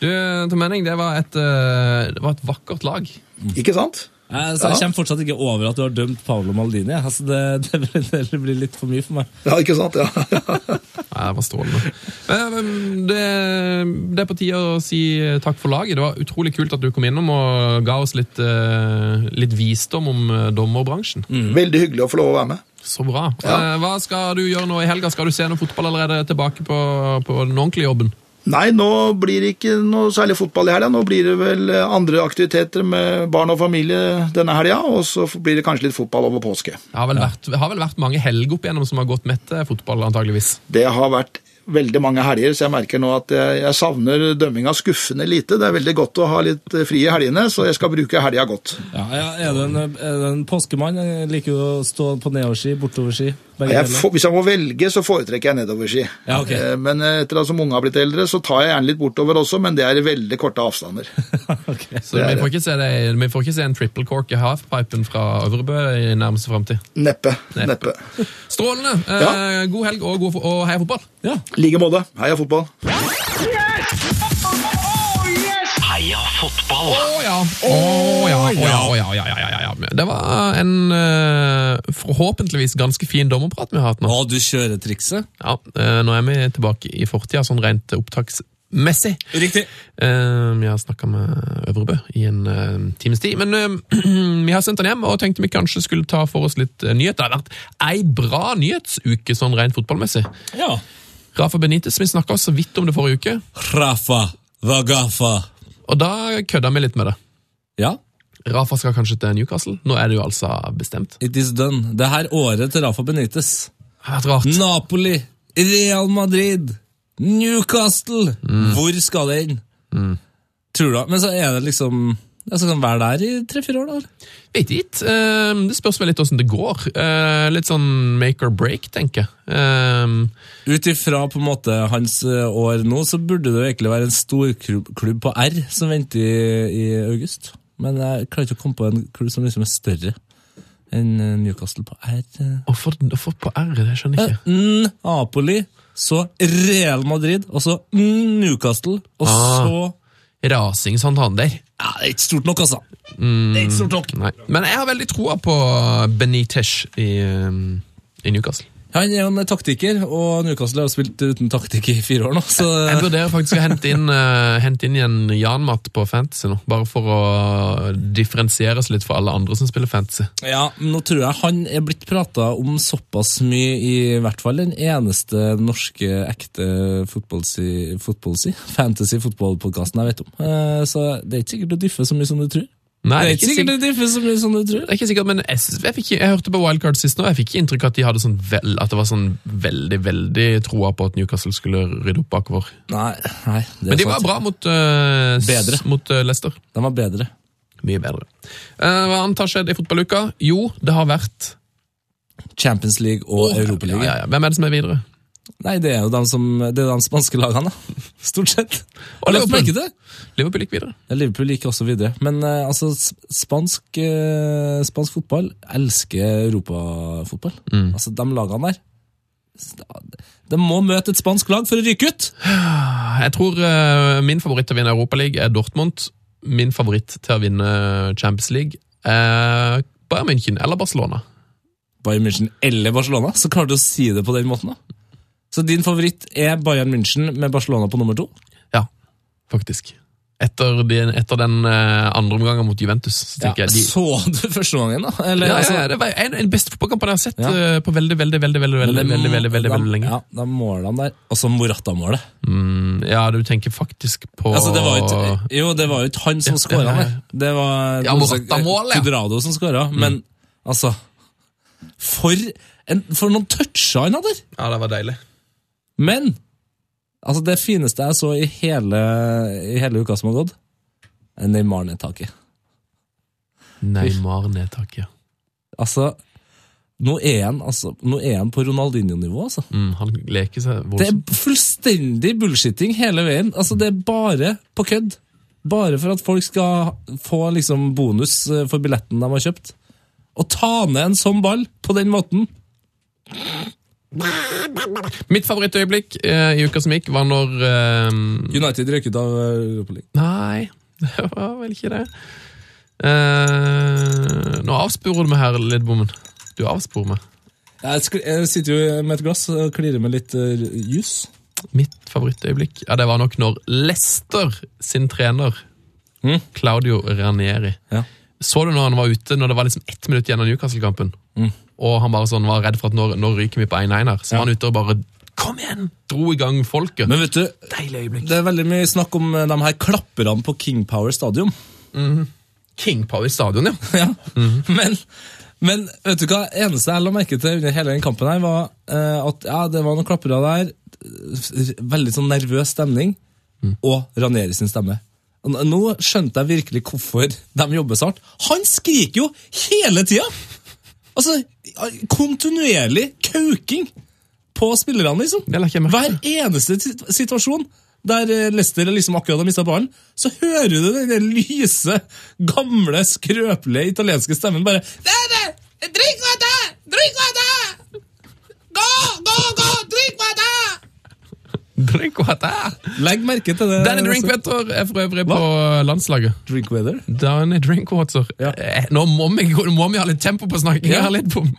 S1: Du, Tom Henning, det var et, det var et vakkert lag.
S4: Ikke sant?
S2: Jeg, så jeg kommer fortsatt ikke over at du har dømt Paolo Maldini. Altså det, [laughs] det, blir- det blir litt for mye for meg.
S4: Ja, ikke sant? Ja. [laughs]
S1: Nei, det var strålende. Eh, Det, det er på tide å si takk for laget. Det var utrolig kult at du kom innom og ga oss litt, eh, litt visdom om dommerbransjen. dommerbransjen.
S4: Veldig hyggelig å få lov å være med.
S1: Så bra.
S4: Ja.
S1: Eh, Hva skal du gjøre nå i helga? Skal du se noe fotball allerede tilbake på, på den ordentlige jobben?
S4: Nei, nå blir det ikke noe særlig fotball i helga. Nå blir det vel andre aktiviteter med barn og familie denne helga, og så blir det kanskje litt fotball over påske.
S1: Det har vel, vært, har vel vært mange helger opp igjennom som har gått med til fotball, antageligvis.
S4: Det har vært veldig mange helger, så jeg merker nå at jeg, jeg savner dømminga skuffende lite. Det er veldig godt å ha litt fri i helgene, så jeg skal bruke helga godt.
S2: Ja, ja, er, du en, er du en påskemann? Jeg liker jo å stå på nedoverski, bortoverski.
S4: Jeg hvis jeg må velge, så foretrekker jeg nedoverski.
S2: Ja, ok.
S4: Eh, Men etter at som unge har blitt eldre, så tar jeg gjerne litt bortover også, men det er i veldig korte avstander. [laughs]
S2: okay.
S1: Så vi får, ikke se det, vi får ikke se en triple cork i halfpipen fra Øvrebø i nærmeste framtid.
S4: Neppe.
S1: Neppe.
S4: Neppe.
S1: Strålende! Eh, God helg og, god, og heia fotball!
S2: Ja.
S4: I like måte. Heia fotball.
S3: Heia
S1: Å ja. Å ja, oh, ja, å ja, ja, ja, ja, ja. Det var en uh, forhåpentligvis ganske fin dommerprat vi har hatt nå.
S2: Å, du kjører trikset?
S1: Ja, uh, Nå er vi tilbake i fortida, sånn rent opptaksmessig.
S2: Riktig.
S1: Eh, Vi har snakka med Øvrebø i en times tid. Men [clears throat] vi har sendt han hjem og tenkte vi kanskje skulle ta for oss litt nyheter. Det har vært ei bra nyhetsuke sånn rent fotballmessig.
S2: Ja.
S1: Rafa Benitez, vi snakka så vidt om det forrige uke,
S2: Rafa Vagafa.
S1: og da kødda vi litt med det.
S2: Ja,
S1: Rafa skal kanskje til Newcastle. Nå er det jo altså bestemt.
S2: it is done. Det her året til Rafa
S1: rart.
S2: Napoli, Real Madrid, Newcastle. Hvor skal det inn? Tror du? Men så er det liksom Jeg skal være der i tre-fire år, da?
S1: Vet ikke. Eh, Det spørs vel litt åssen det går. Eh, Litt sånn make or break, tenker jeg. Eh,
S2: Ut ifra på en måte hans eh, år nå, så burde det jo egentlig være en storklubb klubb på R som venter i, i august. Men jeg klarer ikke å komme på en klubb som liksom er større enn eh, Newcastle på R. eh.
S1: Hvorfor hvorfor på R? Det skjønner jeg ikke.
S2: N Napoli, så Real Madrid, og så Newcastle, og
S1: Ah.
S2: så
S1: Rasing Santander.
S2: Ja, det er ikke stort nok, altså. Det er ikke stort nok.
S1: Nei. Men jeg har veldig troa på Benitez i, um, i Newcastle.
S2: Han er jo en taktiker, og Newcastle har spilt uten taktikk i fire år nå. Så
S1: Jeg vurderer faktisk å hente inn, uh, hente inn igjen Jan-Matt på Fantasy nå, bare for å differensieres litt for alle andre som spiller Fantasy.
S2: ja, nå tror jeg han er blitt prata om såpass mye, i hvert fall den eneste norske ekte fotballsi, fotballsi fantasy fotballpodkasten jeg vet om. Uh, Så det er ikke sikkert du differ så mye som du tror.
S1: Nei,
S2: det er ikke sikkert det differ så mye som du tror.
S1: Det er ikke sikkert, men jeg, jeg, fikk, jeg hørte på Wildcard sist nå, jeg fikk ikke inntrykk av at de hadde sånn vel, at det var sånn veldig, veldig troa på at Newcastle skulle rydde opp bakover.
S2: Nei, nei det
S1: Men de var bra mot, uh,
S2: Bedre.
S1: mot uh, Leicester.
S2: De var bedre.
S1: Mye bedre. Uh, hva annet har skjedd i fotballuka? Jo, det har vært
S2: Champions League og Europaligaen.
S1: ja, ja. Hvem er det som er videre?
S2: Nei, det er jo de, som, det er de spanske lagene. [laughs] Stort sett.
S1: Og Liverpool.
S2: Ikke det?
S1: Liverpool gikk videre.
S2: Ja, Liverpool gikk også videre. Men eh, altså, spansk, eh, spansk fotball elsker europafotball. Altså, de lagene der De må møte et spansk lag for å ryke ut!
S1: Jeg tror eh, min favoritt til å vinne Europaligaen er Dortmund. Min favoritt til å vinne Champions League er Bayern München eller Barcelona.
S2: Bayern München eller Barcelona, så klarer du å si det på den måten. da. Så din favoritt er Bayern München med Barcelona på nummer to?
S1: Ja, faktisk. Etter, den, etter den eh, andre omgangen mot Juventus, så
S2: Ja,
S1: jeg de,
S2: Så du første gangen, da? Eller,
S1: ja,
S2: altså,
S1: ja, Det var en de beste fotballkampen jeg har sett
S2: Ja.
S1: eh, på veldig, veldig, veldig, veldig, veldig, veldig, veldig, veldig, veldig lenge.
S2: Ja, Da måler han der. Og så Morata-målet.
S1: Mm, ja, du tenker faktisk på
S2: Altså, det var jo ikke, jo, det var jo ikke han som
S1: Ja,
S2: skåra
S1: det-.
S2: Det var
S1: Ja, Morata-målet!
S2: Cudrado som skåra. Men altså For, en, for noen toucher han hadde!
S1: Ja, det var deilig.
S2: Men altså det fineste jeg så i hele, i hele uka som har gått, er Neymar-nedtaket.
S1: Neymar-nedtaket.
S2: Altså, nå er han, altså, nå er han på Ronaldinho-nivå, altså.
S1: Mm, han leker seg
S2: Det er fullstendig bullshitting hele veien. Altså, det er bare på kødd. Bare for at folk skal få liksom bonus eh, for billetten de har kjøpt. Å ta ned en sånn ball på den måten
S1: Mitt favorittøyeblikk eh, i uka som gikk, var når eh,
S2: United røk ut av eh, Europa League.
S1: Nei, [laughs] det var vel ikke det. Eh, nå avsporer du meg her, Lidbommen. Du avsporer meg.
S2: Jeg, sitter jo med et glass og klirer med litt uh, jus.
S1: Mitt favorittøyeblikk ja, det var nok når Lester sin trener,
S2: Mm.
S1: Claudio Ranieri
S2: Ja.
S1: Så du når han var ute, når det var liksom ett minutt igjen av Newcastle-kampen, og han bare sånn var redd for at nå, nå ryker vi på 1-1 her, så
S2: Mm.
S1: Var han ute og bare Kom igjen! Dro i gang folket.
S2: Men vet du,
S1: Deilig øyeblikk.
S2: det er veldig mye snakk om eh, de her klapperne på King Power Stadium.
S1: King Power Stadion, ja. [laughs]
S2: Ja. Men, men vet du hva? eneste jeg la merke til under hele den kampen, her var uh, at ja, det var noen klappere der. Veldig sånn nervøs stemning. Og Ranieri sin stemme. Nå skjønte jeg virkelig hvorfor de jobber så hardt. Han skriker jo hele tida! Altså, kontinuerlig kauking på spillerne, liksom. Hver eneste situasjon der Lester Leicester liksom akkurat har mista ballen, så hører du den lyse, gamle, skrøpelige italienske stemmen bare Dere! Drikk vann! Drikk vann! Gå, gå, gå! Drikk vann!
S1: Drinkwater!
S2: Legg merke til det.
S1: Danny Drinkwater er for øvrig på landslaget.
S2: Drinkwater?
S1: Danny Drinkwater.
S2: Ja.
S1: Eh, Nå må vi, må vi ha litt tempo på snakkinga.
S2: Ja.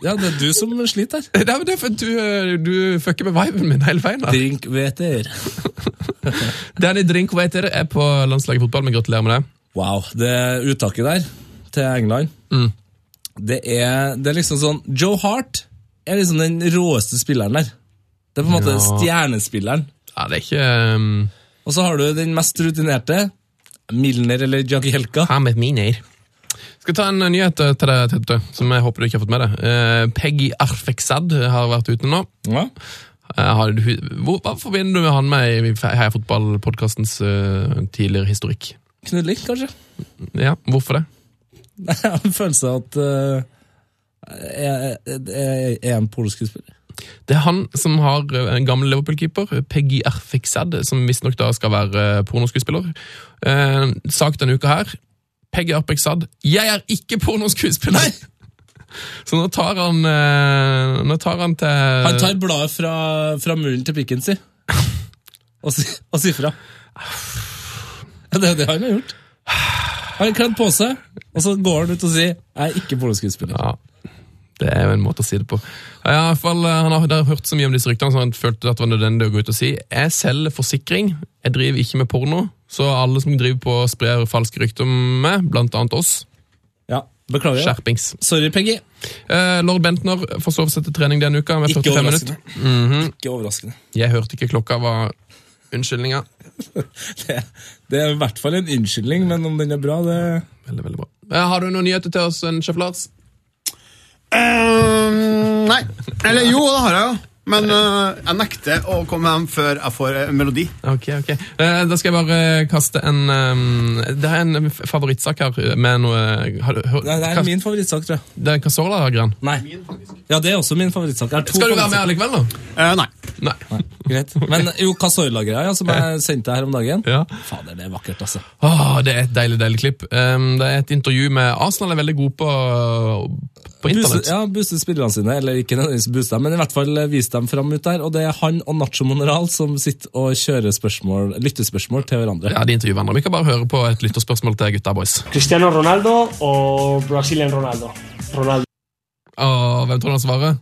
S2: Ja, det er du som sliter her.
S1: Det er det er for du, eh, du fucker med viben min hele veien.
S2: Drinkwater. [laughs]
S1: Danny Drinkwater er på landslaget i fotball, men gratulerer med det.
S2: Wow, det uttaket der til England
S1: Mm.
S2: det, er, det er liksom sånn Joe Hart er liksom den råeste spilleren der. Det er på en måte
S1: Ja.
S2: stjernespilleren.
S1: Ja, det er ikke um,
S2: Og så har du den mest rutinerte, Milner eller Jagielka.
S1: Hamed Miner. Skal ta en nyhet eh, til deg, Tete, som jeg håper du ikke har fått med deg. Uh, Peggy Arfeksad har vært ute nå.
S2: Ja.
S1: Har du, hvor, hva forbinder du med han med i Heia Fotball-podkastens tidligere historikk?
S2: Knulling, kanskje?
S1: Ja, hvorfor det? [laughs]
S2: Jeg har en følelse av at uh, jeg, jeg, jeg er en polsk skuespiller.
S1: Det er han som har eh, en gammel Liverpool-keeper, Peggy Erfixad, som visstnok da skal være eh, pornoskuespiller. Eh, sak denne uka her. Peggy Erfixad, Jeg er ikke pornoskuespiller! [laughs] Så nå tar han eh, Nå tar han til
S2: Han tar bladet fra, fra munnen til pikken sin og, si, og sier fra. Ja, det er det han har gjort. Han har kledd på seg, og så går han ut og sier 'jeg er ikke pornoskuespiller'.
S1: Ja, det er jo en måte å si det på. Ja, fall, eh, Han har har hørt så mye om disse ryktene, så han følte at det var nødvendig å gå ut og si jeg selger forsikring, jeg driver ikke med porno, så alle som driver på og sprer falske rykter om meg, blant annet oss,
S2: Ja, Beklager.
S1: skjerpings.
S2: Sorry, Peggy.
S1: Eh, Lord Bentner får sove seg til trening denne uka med
S2: Ikke
S1: 45
S2: overraskende.
S1: -hmm.
S2: Ikke overraskende.
S1: Jeg hørte ikke klokka var unnskyldninga. [laughs]
S2: Det, det er i hvert fall en unnskyldning, men om den er bra, det
S1: Veldig, veldig bra. Eh, har du noen nyheter til oss, en sjef Lars?
S5: Ehm, nei. Eller jo, det har jeg jo. Men uh, jeg nekter å komme hjem før jeg får en melodi.
S1: Ok, ok. Uh, da skal jeg bare kaste en um, Det er en favorittsak her med noe har, du- hør-
S2: Nei, Det er min favorittsak, tror jeg.
S1: Det er Casola-gran.
S2: Nei. Ja, det er også min favorittsak.
S1: Skal du være med allikevel, da?
S5: Eh, nei.
S1: Nei.
S2: Greit. Men jo, Casola-greia ja, som jeg sendte her om dagen.
S1: Ja.
S2: Fader, det er vakkert, altså.
S1: Oh, det er et deilig, deilig klipp. Um, det er et intervju med Arsenal er veldig god på, på internett.
S2: ja, booste spillerne sine, eller ikke nødvendigvis booste dem, men i hvert fall eh, vise dem fram ut der. Og det er han og Nacho Moneral som sitter og kjører spørsmål, lyttespørsmål til hverandre.
S1: Ja, de intervjuer hverandre. Vi kan bare høre på et lytterspørsmål til gutta boys.
S6: Cristiano Ronaldo og Brazilian Ronaldo? Ronaldo.
S1: Og hvem tror du han svarer?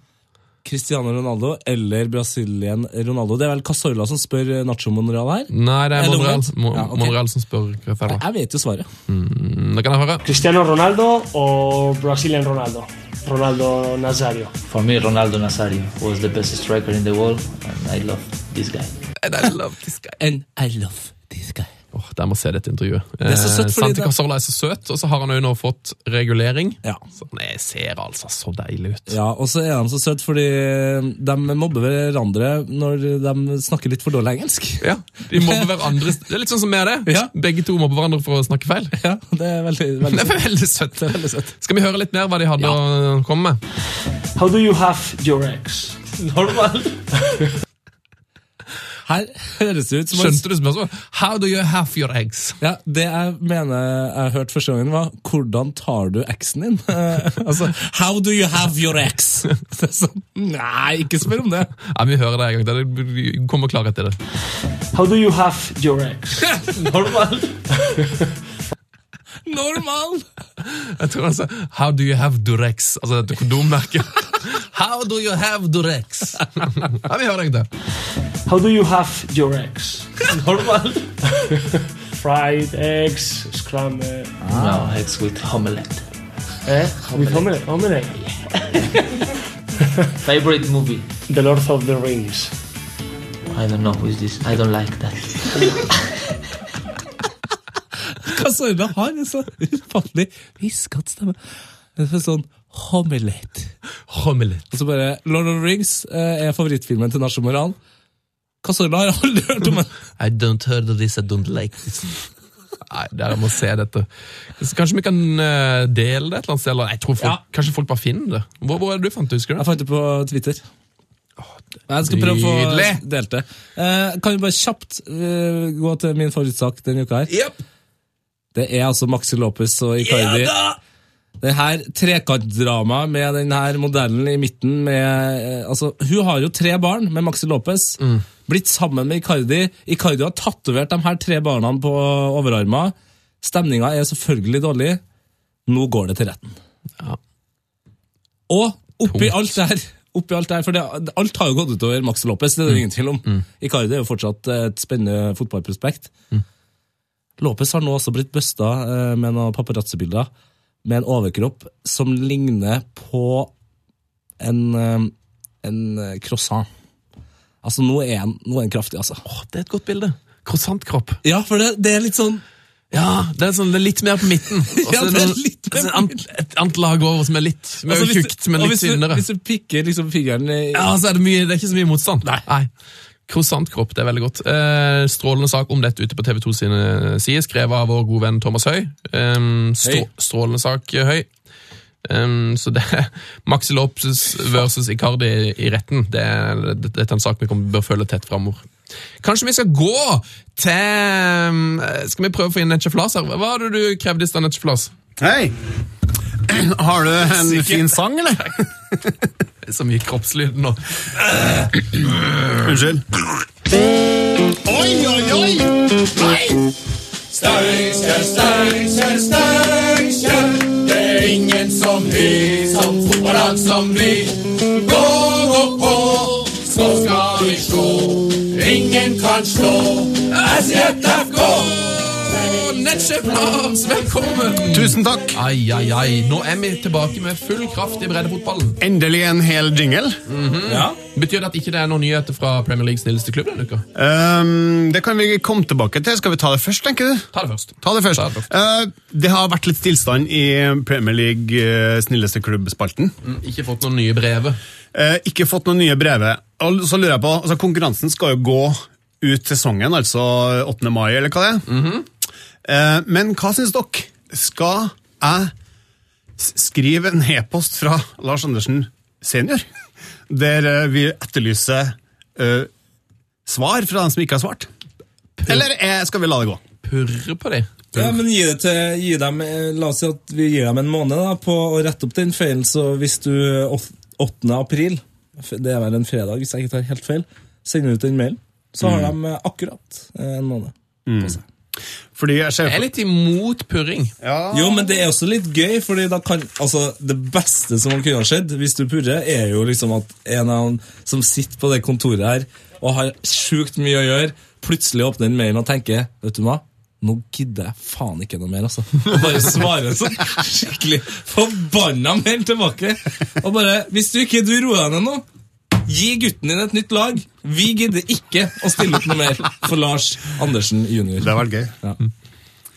S2: Cristiano Ronaldo eller Brasilien Ronaldo. Det er vel Casorla som spør eh, Nacho Monreal her?
S1: Nei, det er Monreal. Mo
S2: Ja, okay.
S1: Monreal som spør Cristiano.
S2: Jeg vet jo svaret.
S1: Mm, Det kan jeg høre.
S6: Cristiano Ronaldo og Brazilian Ronaldo? Ronaldo Nazario.
S7: For me, Ronaldo Nazario was the best striker in the world, and I love this guy.
S1: And I love this guy.
S2: And I love this guy.
S1: Åh, der må se dette intervjuet.
S2: er så søtt,
S1: Eh,
S2: fordi
S1: Santi
S2: det-
S1: Casola er så søt, og så har han jo nå fått regulering.
S2: Ja.
S1: Så han ser altså så deilig ut.
S2: Ja, og så er han så søt fordi de mobber hverandre når de snakker litt for dårlig engelsk. [laughs]
S1: Ja, De mobber hverandre. Det er litt sånn som vi er det.
S2: Ja.
S1: Begge to mobber hverandre for å snakke feil.
S2: Ja, det er veldig,
S1: Det er veldig søtt.
S2: Det er veldig søtt.
S1: Skal vi høre litt mer hva de hadde å komme med?
S6: How do you have your ex? Normal. [laughs]
S2: Her høres det ut som
S1: Skjønte du spørsmålet? How do you have your eggs?
S2: Ja, Det jeg mener jeg hørte første gangen, var 'Hvordan tar du eksen din?' [laughs] Altså, 'How do you have your ex?' [laughs] Det er sånn, Nei, ikke spør om det.
S1: Nei, Vi hører det en gang til. Det kommer klarhet i det.
S6: How do you have your ex? [laughs] Normal.
S2: Normal! [laughs]
S1: Jeg tror han sa How do you have Durex? Altså dette kondommerket. [laughs] How do you have Durex? [laughs] ja, vi hører deg til.
S6: How do you have your eggs? Normal. Fried eggs, scrambled.
S7: No, it's with omelette.
S6: Eh? With omelette. omelette.
S7: Favorite movie?
S6: The Lord of the Rings.
S7: I don't know who is this. I don't like that.
S2: Casorla har en så ufattelig hviskete stemme. Det er sånn homilet.
S1: Homilet.
S2: Og så bare Lord of the Rings eh, er favorittfilmen til Nacho Moran. Casorla har jeg aldri hørt om. den.
S1: I don't heard of this, I don't like this. Nei, dere må se dette. Kanskje vi kan eh, dele det et eller annet sted? Eller jeg tror folk,
S2: Ja.
S1: Kanskje folk bare finner det? Hvor, hvor er det du fant det, husker du?
S2: Jeg fant det på Twitter. Jeg skal prøve å få delt det. Eh, kan vi bare kjapt uh, gå til min favorittsak denne uka her?
S1: Yep.
S2: Det er altså Maxi Lopez og Icardi. det her trekantdramaet med den her modellen i midten med eh, Altså, hun har jo tre barn med Maxi Lopez. Blitt sammen med Icardi. Icardi har tatovert de her tre barna på overarmer. Stemninga er selvfølgelig dårlig. Nå går det til retten.
S1: Ja.
S2: Og oppi
S1: Tomt.
S2: alt det her oppi alt det her, for det, alt har jo gått utover Maxi Lopez, det er det ingen tvil om. Icardi er jo fortsatt et spennende fotballprospekt. Lopez har nå også blitt busta eh, med noen paparazzi-bilder med en overkropp som ligner på en, eh, en eh, croissant. Altså, nå er han, nå er han kraftig, altså.
S1: Åh, det er et godt bilde. Croissantkropp.
S2: Ja, for det, det er litt sånn
S1: Ja, det er, sånn, det er litt mer på midten. [laughs]
S2: Ja, det er litt mer
S1: midten.
S2: på
S1: ant- Et annet lag over som er litt som er
S2: altså,
S1: tjukt, men litt tynnere.
S2: Hvis du pikker liksom fingeren i
S1: Ja, så er det, mye, det er ikke så mye motstand. Nei. Nei. Croissantkropp, det er veldig godt. Eh, strålende sak om dette ute på TV 2 sine sider, skrevet av vår gode venn Thomas Høy. Eh, strå, strålende sak, eh, Høy. Um, så det er Maxi Lopez versus Icardi i, i retten. Det er, det, er en sak vi kommer, bør følge tett framover. Kanskje vi skal gå til um, Skal vi prøve å få inn Netche Flas her? Hva var det du krevde i stad, Netche Flas?
S5: Hei! [clears throat] Har du en fin sang, eller? [laughs]
S1: Så mye kroppslyd nå.
S5: Unnskyld. Oi, oi, oi! Nei!
S8: Steinkjer, Steinkjer, Steinkjer. Det er ingen som vi, som fotballag som vi. Gå, gå på, så skal vi slå. Ingen kan slå SJFK.
S1: Netche Lars, velkommen!
S5: Tusen takk.
S1: Ai, ai, ai. Nå er vi tilbake med full kraft i breddefotballen.
S5: Endelig en hel jingle.
S2: Ja.
S1: Betyr det at ikke det er noen nyheter fra Premier Leagues snilleste klubb denne uka?
S5: Um, det kan vi komme tilbake til. Skal vi ta det først, tenker du?
S1: Ta det først.
S5: Ta det først.
S1: Ta det først.
S5: Uh, det har vært litt stillstand i Premier League eh, snilleste klubb-spalten.
S1: Mm, Ikke fått noen nye brev.
S5: Uh, ikke fått noen nye brevet. Og så lurer jeg på, altså Konkurransen skal jo gå ut sesongen, altså 8. mai, eller hva det er. eh, men hva syns dere? Skal jeg skrive en e-post fra Lars Andersen senior, der eh, vi etterlyser uh, svar fra dem som ikke har svart? Eller eh, skal vi la det gå?
S1: Purre på dem.
S2: Ja, men gi, det til, gi dem, eh, La oss si at vi gir dem en måned da, på å rette opp den feilen. Så hvis du 8. april, det er vel en fredag hvis jeg ikke tar helt feil, sender ut den mailen, så har de eh, akkurat eh, en måned på seg.
S5: Fordi jeg ser
S1: Jeg er litt imot purring.
S2: Jo, men det er også litt gøy, fordi da kan Altså, det beste som kunne ha skjedd hvis du purrer, er jo liksom at en av dem som sitter på det kontoret her og har sjukt mye å gjøre, plutselig åpner en mail og tenker Vet du hva? Nå gidder jeg faen ikke noe mer, altså. Og bare svarer sånn skikkelig forbanna mail tilbake. Og bare Hvis du ikke du roer deg ned nå, gi gutten din et nytt lag. Vi gidder ikke å stille opp noe mer for Lars Andersen jr.
S5: Det har vært gøy.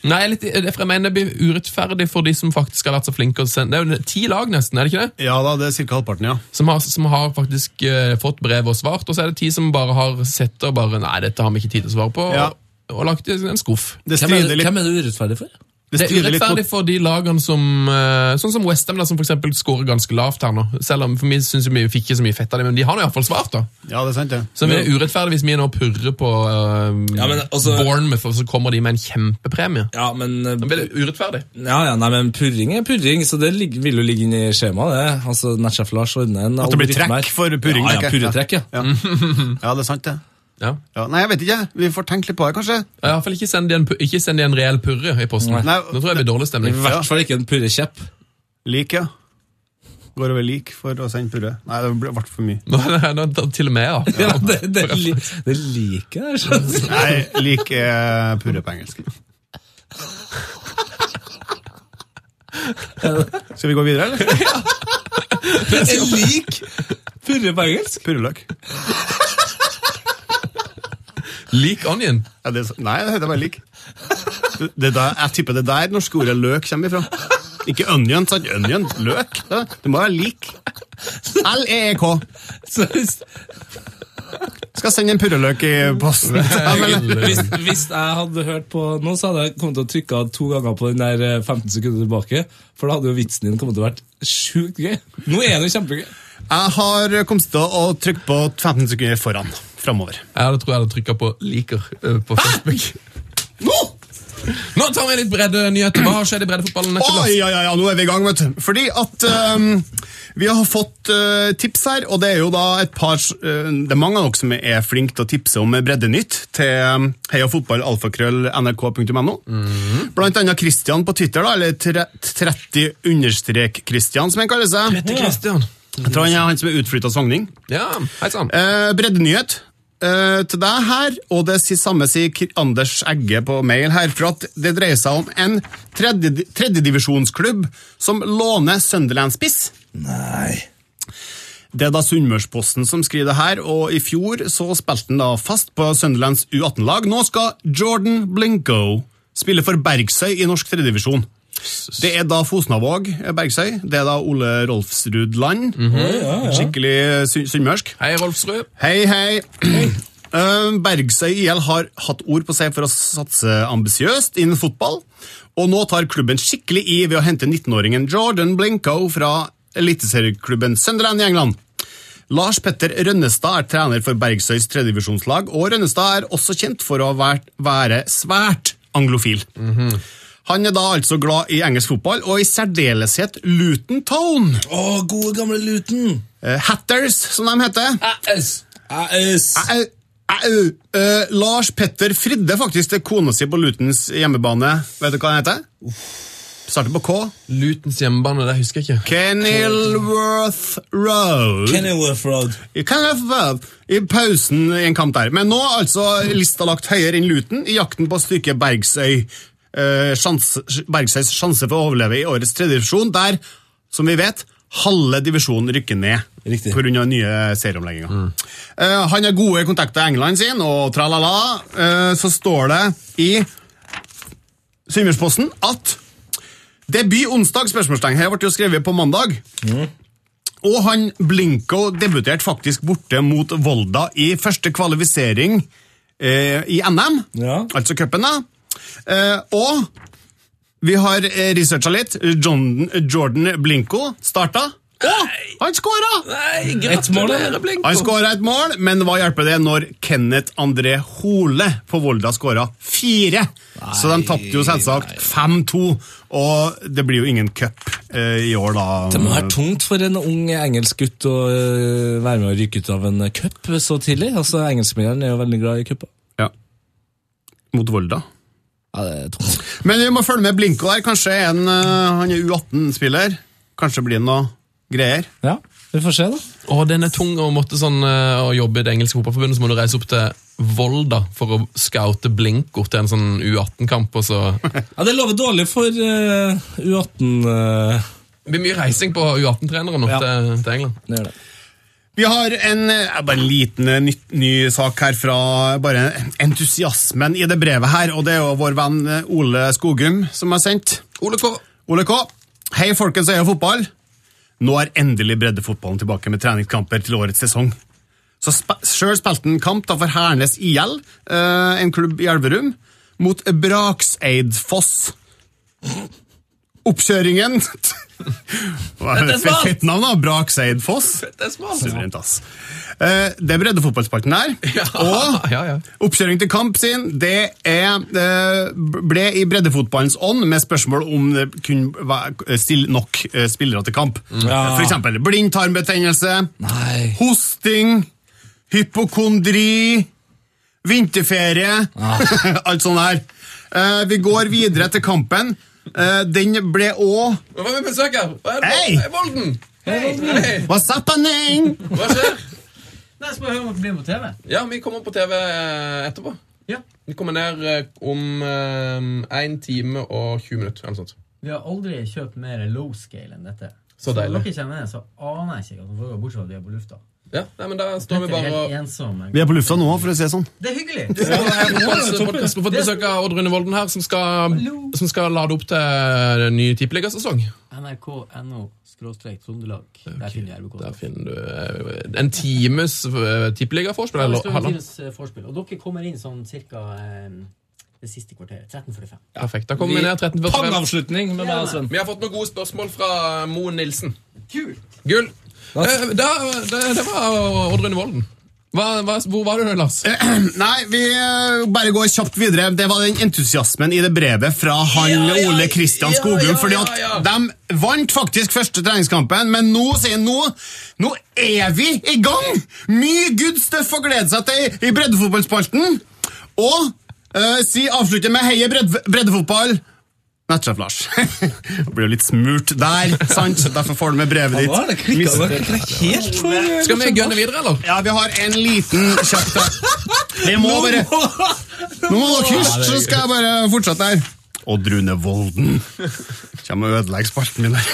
S1: Nei, jeg, er litt, for jeg mener det blir urettferdig for de som faktisk har vært så flinke å sende Det er jo ti lag, nesten, er det ikke det?
S5: Ja da, det er ca. halvparten, ja.
S1: Som har, som har faktisk eh, fått brev og svart, og så er det ti som bare har sett det og bare Nei, dette har vi ikke tid til å svare på,
S5: Ja.
S1: og, og lagt i en skuff.
S5: Det
S2: Hvem er,
S5: strider litt,
S2: hvem er det urettferdig for?
S5: Det
S1: Det er urettferdig for de lagene som eh, Sånn som Westham, som for eksempel scorer ganske lavt her nå. Selv om for vi synes vi fikk ikke så mye fett av det, men de har nå iallfall svart, da.
S5: Ja, det er sant, ja.
S1: Så det er urettferdig hvis vi nå purrer på uh,
S2: Ja, men altså-
S1: Bournemouth, og så kommer de med en kjempepremie.
S2: Ja, men eh,
S1: Da blir det urettferdig.
S2: Ja, ja, nei, men purring er purring, så det ligger, vil jo ligge inne i skjemaet, det. Altså, Netchef Lars ordner en
S5: At det blir trekk for purring,
S2: Ja, ja, purretrekk, ja.
S5: Ja, det er sant, det.
S1: Ja.
S5: Ja, nei, jeg vet ikke. Vi får tenke litt på det, kanskje.
S1: I hvert fall ikke send de en, ikke send de en reell purre i posten.
S2: Nei.
S5: Nei,
S1: Nå tror jeg det blir dårlig stemning.
S2: I hvert fall ikke en purrekjepp.
S5: Lik, ja. Går over lik for å sende purre. Nei, det ble ble for mye.
S1: Nå [laughs] nei, er til og med, ja.
S2: Ja, det, det, li, det liker jeg. skjønner du. [laughs]
S5: Nei, lik er purre på engelsk. [laughs] Skal vi gå videre, eller?
S2: Jeg lik purre på engelsk.
S5: Purreløk.
S1: Lik onion.
S5: Ja, det, nei, det heter bare lik. Det, der, jeg tipper det der norske ordet løk kommer ifra. Ikke onion, sant? Onion, løk. Det, det må være lik. L-E-E-K. Skal sende en purreløk i posten.
S2: Hvis, hvis jeg hadde hørt på nå, så hadde jeg kommet til å trykke to ganger på den der eh, 15 sekunder tilbake. For da hadde jo vitsen din kommet til å vært sjukt gøy. Nå er det kjempegøy.
S5: jeg har kommet til å trykke på 15 sekunder foran. Framover.
S1: Jeg hadde, tror jeg hadde trykka på 'liker' eh, på Facebook.
S5: Nå!
S1: Nå tar vi litt breddenyheter. Hva har skjedd i breddefotballen?
S5: Oi, ja, ja, ja, nå er vi i gang, vet du. Fordi at um, vi har fått uh, tips her, og det er jo da et par uh, Det er mange av dere som er flinke til å tipse om breddenytt til um, heiafotballalfakrøll nrk.no. Blant annet Christian på Twitter, da, eller 30 understrek Christian, som han kaller seg.
S1: 30 Christian.
S5: Jeg tror han er han som er utflytta Sogning.
S1: Ja, hei sann.
S5: Eh, breddenyhet eh, til deg her, og det samme sier Anders Egge på mail her, for at det dreier seg om en tredje- tredjedivisjonsklubb som låner Sunderland-spiss.
S2: Nei.
S5: Det er da Sunnmørsposten som skriver det her, og i fjor så spilte han da fast på Sunderlands U18-lag. Nå skal Jordan Blinko spille for Bergsøy i norsk tredjedivisjon. Det er da Fosnavåg eh, Bergsøy. Det er da Ole Rolfsrud Land. Skikkelig sy- sunnmørsk.
S1: Hei, Rolfsrud.
S5: Hei, hei. hei. [clears throat] Bergsøy IL har hatt ord på seg for å satse ambisiøst innen fotball, og nå tar klubben skikkelig i ved å hente 19-åringen Jordan Blinko fra eliteserieklubben Sunderland i England. Lars Petter Rønnestad er trener for Bergsøys tredjevisjonslag, og Rønnestad er også kjent for å være svært anglofil. Han er da altså glad i engelsk fotball, og i særdeleshet Luton Town.
S2: Å, gode gamle Luton!
S5: Eh, Hatters, som de heter.
S2: Æs! Æs!
S5: Eh, Lars Petter fridde faktisk til kona si på Lutens hjemmebane. Vet du hva han heter? Starter på K.
S1: Lutens hjemmebane, det husker jeg ikke.
S5: Kenilworth Road.
S2: Kenilworth Road.
S5: I Kenilworth Road. I pausen i en kamp der. Men nå er altså lista lagt høyere enn Luton i jakten på stykket Bergsøy. Eh, sjans, Bergsøys sjanse for å overleve i årets tredje divisjon, der, som vi vet, halve divisjonen rykker ned
S2: Riktig.
S5: pga. nye serieomlegginger. Eh, han har gode kontakter i England sin, og tralala. eh, så står det i Sunnmørsposten at debut onsdag, spørsmålstegn. Her ble det jo skrevet på mandag. Og han Blinko debuterte faktisk borte mot Volda i første kvalifisering eh, i NM,
S2: Ja.
S5: altså cupen. da. Eh, og vi har eh, researcha litt. John, Jordan Blinko starta. Å! han skåra!
S2: Et mål,
S1: gratulerer, Blinko.
S5: Han skåra et mål, men hva hjelper det når Kenneth André Hole på Volda skåra fire? Så de tapte jo selvsagt 5-2, og det blir jo ingen cup eh, i år, da.
S2: Det må være tungt for en ung engelsk gutt å øh, være med å ryke ut av en cup så tidlig. Altså, Engelskmennene er jo veldig glad i cuper.
S5: Ja. Mot Volda.
S2: Ja, det er tungt.
S5: Men vi må følge med Blinko der. Kanskje en, han, eh, er U18-spiller. Kanskje blir det noe greier.
S2: Ja, vi får se, da.
S1: Å, den er tung å måtte sånn, eh, å jobbe i det engelske fotballforbundet, så må du reise opp til Volda for å scoute Blinko til en sånn U18-kamp, og så [laughs]
S2: Ja, Det lover dårlig for uh, U18. uh...
S1: Det blir mye reising på U18-trenere nå
S2: Ja.
S1: til, til England.
S2: det gjør det.
S5: Vi har en, eh, bare en liten eh, ny, ny sak her fra bare entusiasmen i det brevet her, og det er jo vår venn eh, Ole Skogum som har sendt.
S1: Ole K.
S5: Ole K. Hei, folkens eier fotball. Nå er endelig breddefotballen tilbake med treningskamper til årets sesong. Så sp Sjøl spilte han kamp da for Hernes IL, eh, en klubb i Elverum, mot Brakseidfoss. Oppkjøringen [laughs] Fett navn, da?
S1: Brak Seid Foss.
S5: Suverent, ass. Eh, Det er breddefotballspalten her. Og [laughs]
S1: ja, ja.
S5: oppkjøring til kamp sin, det er, eh, ble i breddefotballens ånd med spørsmål om det kunne være- stille nok eh, spillere til kamp.
S2: Ja.
S5: For eksempel blindtarmbetennelse, hosting, hypokondri, vinterferie, [laughs] alt sånt der. Eh, Vi går videre til kampen. Eh, Den ble òg
S1: Hva er vi besøk her? Hva er det?
S5: Hei!
S1: Hei, Volden!
S5: What's happening?
S1: Hva skjer?
S9: Nei, skal høre om dere blir med på TV.
S1: Ja, vi kommer på TV eh, etterpå.
S9: Ja.
S1: Vi kommer ned eh, om én time og 20 minutter. eller sånt.
S9: Vi har aldri kjøpt mer low scale enn dette.
S1: Så deilig.
S9: Når dere ned, så aner jeg ikke hva som foregår, bortsett fra at vi er på lufta.
S1: Ja, nei, men Da står vi
S9: Dette
S1: bare og
S9: ensomme.
S5: Vi er på lufta nå, for å si det sånn.
S9: Det er hyggelig!
S1: Vi har fått besøk av Odd Rune Volden her, som skal, som skal lade opp til ny tippeligasesong.
S9: NRK.no skråstrek Trøndelag. Der finner jeg RBK.
S1: Der finner du eh, en times eh, tippeligaforspill.
S9: Ja, en times eh, forspill. Og dere kommer inn sånn cirka det siste kvarteret. 13.45.
S1: Perfekt. Da kommer vi ned 13.45.
S2: Pangavslutning med meg.
S1: Vi har fått noen gode spørsmål fra Moen Nilsen.
S9: Kult!
S1: Gull. Eh, da, det, det var Odd Rune Volden. Hva, hva, hvor var du, Lars? [clears throat]
S5: Nei, vi eh, bare går kjapt videre. Det var den entusiasmen i det brevet fra han
S1: Ja, ja,
S5: Ole Kristian
S1: ja,
S5: Skogum.
S1: ja,
S5: fordi at de vant faktisk første treningskampen, men nå sier han nå Nå er vi i gang! Mye good stuff å glede seg til i breddefotballspalten. Og uh, si avslutte med heie bredde, breddefotball. Nettsjef Lars. [laughs] Blir jo litt smurt der, sant? Derfor får du med brevet ditt.
S2: Er det det helt for
S1: Skal vi gønne videre, eller?
S5: Ja, vi har en liten kjapp. Vi må bare Nå må dere hysje, så skal jeg bare fortsette her. Odd Rune Volden kommer og ødelegger spalten min der.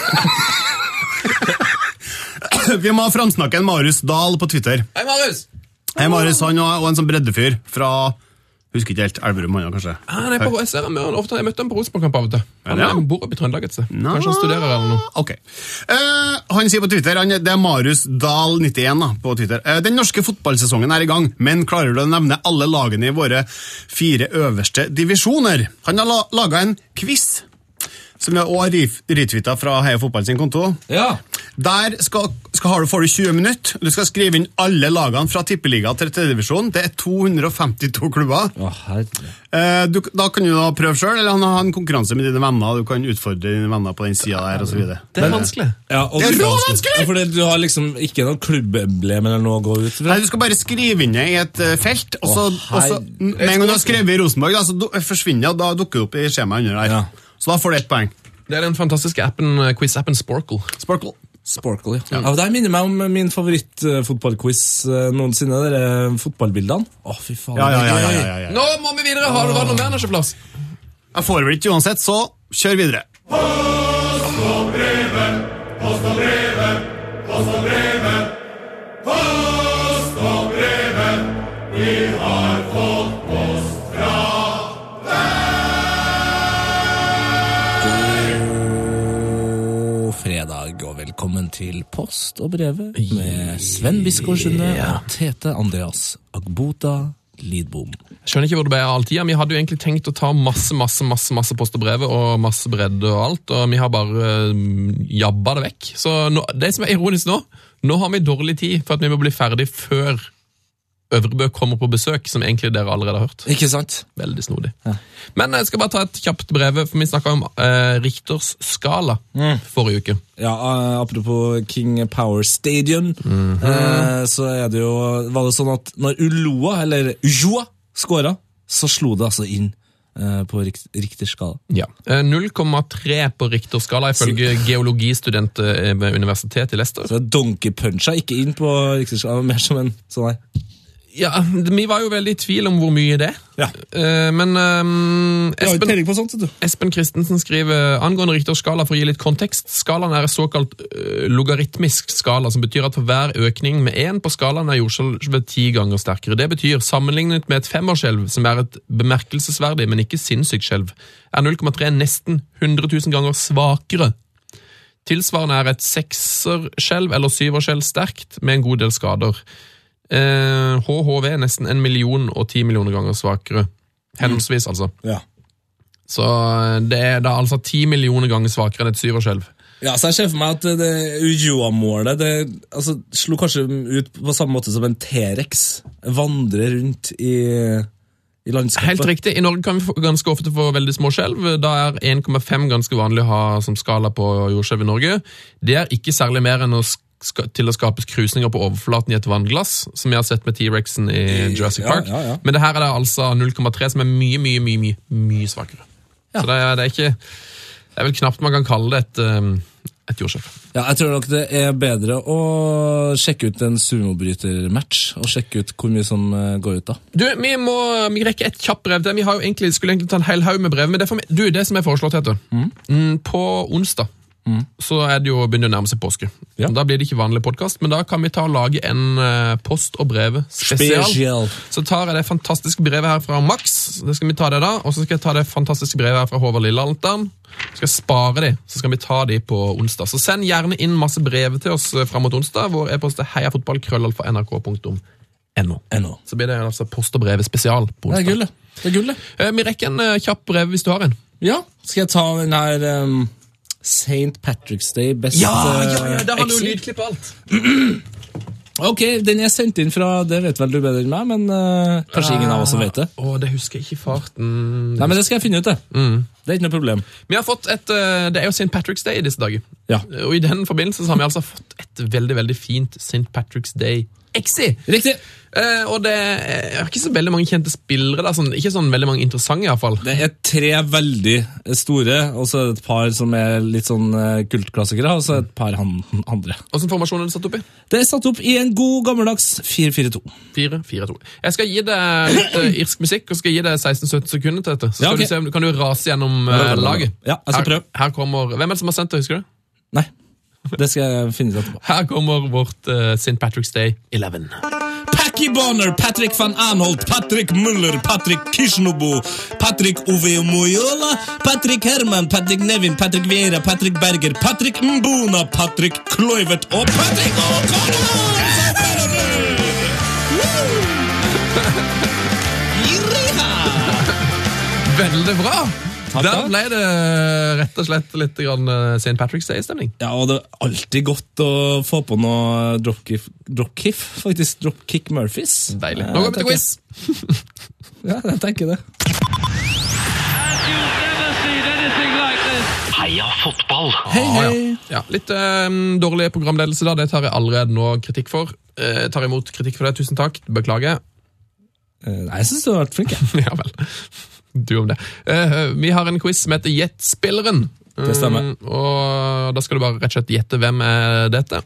S5: Vi må framsnakke en Marius Dahl på Twitter.
S1: Hei, Marius!
S5: Hei, Marius, han og en sånn breddefyr fra Husker ikke helt. Elverum, han kanskje.
S1: Han er på, jeg, ser han ofte, jeg møtte ham på Rosenborg-kamp av og til. Han
S5: Ja.
S1: bor oppe i Trøndelag et sted.
S5: Nå.
S1: Kanskje han studerer eller noe.
S5: Ok. Uh, han sier på Twitter, han, det er Marius Dahl91 da, på Twitter. uh, den norske fotballsesongen er i gang, men klarer du å nevne alle lagene i våre fire øverste divisjoner? Han har la laga en quiz, som jeg også har retweeta fra Heia Fotball sin konto.
S2: Ja.
S5: Der skal, skal, har du, får du 20 minutter. Du skal skrive inn alle lagene fra tippeliga til tredjedivisjon. Det er 252 klubber.
S2: Åh.
S5: Eh, du, da kan du da prøve sjøl, eller han har en konkurranse med dine venner. Du kan utfordre dine venner på den sida der, osv.
S1: Det er vanskelig.
S2: Ja, og
S5: Det er råvanskelig!
S2: Ja, fordi du har liksom ikke noe klubbemblem eller noe å gå ut fra?
S5: Nei, Du skal bare skrive inn det i et eh, felt, og så,
S2: Å,
S5: og så med en gang du har skrevet i Rosenborg, da, så du- forsvinner det, og da dukker det opp i skjemaet under der.
S2: Ja.
S5: Så da får du ett poeng.
S1: Det er den fantastiske appen, eh, quiz-appen Sporkle.
S5: Sporkle.
S2: Sporkle, ja. ja. Det minner meg om min favorittfotballquiz noensinne. De der, eh, fotballbildene. Å, fy faen.
S5: Ja, ja,
S2: det
S5: ja, ja, ja, ja.
S1: Nå må vi videre! Har du vært noe mer?
S5: Jeg får vel ikke uansett, så kjør videre.
S2: God til Post og brevet med Sven Biskår Sunde og Tete Andreas Agbota Lidbom.
S1: Jeg Skjønner ikke hvor det ble av all tida. Vi hadde jo egentlig tenkt å ta masse masse, masse, masse post og brev og masse bredde og alt, og vi har bare uh, jabba det vekk. Så nå, det som er ironisk nå, nå har vi dårlig tid for at vi må bli ferdig før Øvrebø kommer på besøk, som egentlig dere allerede har hørt.
S2: Ikke sant?
S1: Veldig snodig. Men jeg skal bare ta et kjapt brev, for vi snakka om eh, Richters skala forrige uke.
S2: Ja, eh, Apropos King Power Stadium, eh, så er det jo Var det sånn at når Uloa, eller Ujoa, skåra, så slo det altså inn eh, på rikt, riktig skala.
S1: Ja. Eh, 0,3 på Richters skala ifølge geologistudent eh, ved Universitetet i Leicester.
S2: Så Donkey puncha ikke inn på riktig skala, mer som en sånn her.
S1: Ja, Vi var jo veldig i tvil om hvor mye det.
S2: Ja.
S1: Eh, men
S2: ikke
S1: Espen,
S2: sånt.
S1: Espen Christensen skriver angående Richters skala for å gi litt kontekst. Skalaen er en såkalt uh, logaritmisk skala, som betyr at for hver økning med én på skalaen er jordskjelvet ti ganger sterkere. Det betyr, sammenlignet med et femårsskjelv, som er et bemerkelsesverdig, men ikke sinnssykt skjelv, er 0,3 nesten 100 000 ganger svakere. Tilsvarende er et sekserskjelv eller syverskjelv sterkt, med en god del skader. Eh, HHV er nesten en million og ti millioner ganger svakere. Henholdsvis, altså.
S2: Ja.
S1: Så det er da altså ti millioner ganger svakere enn et syverskjelv.
S2: Ja, så jeg ser for meg at det Ujoa-målet det altså, slo kanskje ut på samme måte som en T-rex. Vandrer rundt i, i landskapet.
S1: Helt riktig. I Norge kan vi ganske ofte få veldig små skjelv. Da er 1,5 ganske vanlig å ha som skala på jordskjelv i Norge. Det er ikke særlig mer enn å til å skape krusninger på overflaten i et vannglass, som vi har sett med T-rexen i Jurassic Park.
S2: ja, ja.
S1: Men det her er det altså 0,3, som er mye, mye, mye mye, mye svakere. Så det er, det er ikke Det er vel knapt man kan kalle det et, um, et jordskjelv.
S2: Ja, jeg tror nok det er bedre å sjekke ut en sumobrytermatch, og sjekke ut hvor mye som eh, går ut da.
S1: Du, Vi må vi rekke et kjapt brev. Vi egentlig, skulle egentlig ta en hel haug med brev. men det, for du, det som er foreslått, heter mm, På onsdag så er det jo begynner å nærme seg påske.
S2: Ja.
S1: Da blir det ikke vanlig podkast, men da kan vi ta og lage en eh, post og brevet spesial.
S2: Spesial.
S1: Så tar jeg det fantastiske brevet her fra Max, det skal vi ta det da, og så skal jeg ta det fantastiske brevet her fra Håvard Lillealteren. Skal jeg spare de, så skal vi ta de på onsdag. Så send gjerne inn masse brev til oss eh, fram mot onsdag. Vår e-post er heiafotballkrøllalfa.nrk.no.
S2: .no.
S1: Så blir det altså post og brevet spesial på
S2: Det er
S1: onsdag.
S2: det. Er gullet.
S1: Eh, Vi rekker en kjapp brev hvis du har en.
S2: Ja, skal jeg ta den her um, St. Patrick's Day Best
S1: ja,
S2: ja,
S1: det har
S2: exit?
S1: lydklipp og alt. [clears throat]
S2: Ok, den er sendt inn fra Det vet vel du bedre enn meg, men eh, kanskje ingen av oss som vet det.
S1: Å, det husker jeg ikke i farten.
S2: Nei, men Det skal jeg finne ut. det. Det er ikke noe problem.
S1: Vi har fått et, eh, Det er jo St. Patrick's Day i disse dager.
S2: Ja.
S1: Og i den forbindelse så har vi altså fått et veldig veldig fint St. Patrick's Day Exi.
S2: Riktig.
S1: Uh, og det er ikke så veldig mange kjente spillere. Da, sånn, ikke sånn veldig mange interessante, iallfall.
S2: Det er tre veldig store, og så er det et par som er litt sånn eh, kultklassikere, og så er det et par han, andre.
S1: Åssen formasjon er det satt opp i?
S2: Det er satt opp i en god gammeldags 4-4-2.
S1: 4-4-2. Jeg skal gi deg litt uh, irsk musikk, og skal gi deg 16-17 sekunder til dette. Så
S2: Ja, okay.
S1: du se, om du kan du rase gjennom uh, laget.
S2: Ja, jeg skal
S1: her,
S2: prøve.
S1: Her kommer, Hvem er det som har sendt det, husker du?
S2: Nei, det skal jeg finne ut etterpå.
S1: Her kommer vårt uh, St. Patrick's Day 11.
S2: Packy Bonner, Patrick van Anholt, Patrick Muller, Patrick Kishnobo, Patrick Ove Moyola, Patrick Herman, Patrick Nevin, Patrick Vera, Patrick Berger, Patrick Mbona, Patrick Kluivert og Patrick O'Connor!
S1: Veldig bra!
S2: Takk,
S1: Der ble det rett og slett litt eh, St. Patrick's Day-stemning.
S2: Ja, og det er alltid godt å få på noe dropkick, dropkick faktisk. Dropkick Murphys.
S1: Deilig. Nå går vi til quiz. [laughs]
S2: Ja, jeg tenker det.
S3: Heia fotball!
S2: Hei, hei.
S1: ja. ja, Litt eh, dårlig programledelse, da. Det tar jeg allerede nå kritikk for. Uh, tar imot kritikk for det. Tusen takk. Beklager.
S2: Eh, Nei, jeg syns du har vært flink. [laughs]
S1: ja vel. Du om det. Eh, vi har en quiz som heter Gjett-spilleren.
S2: Det stemmer.
S1: Mm, og da skal du bare rett og slett gjette hvem er dette.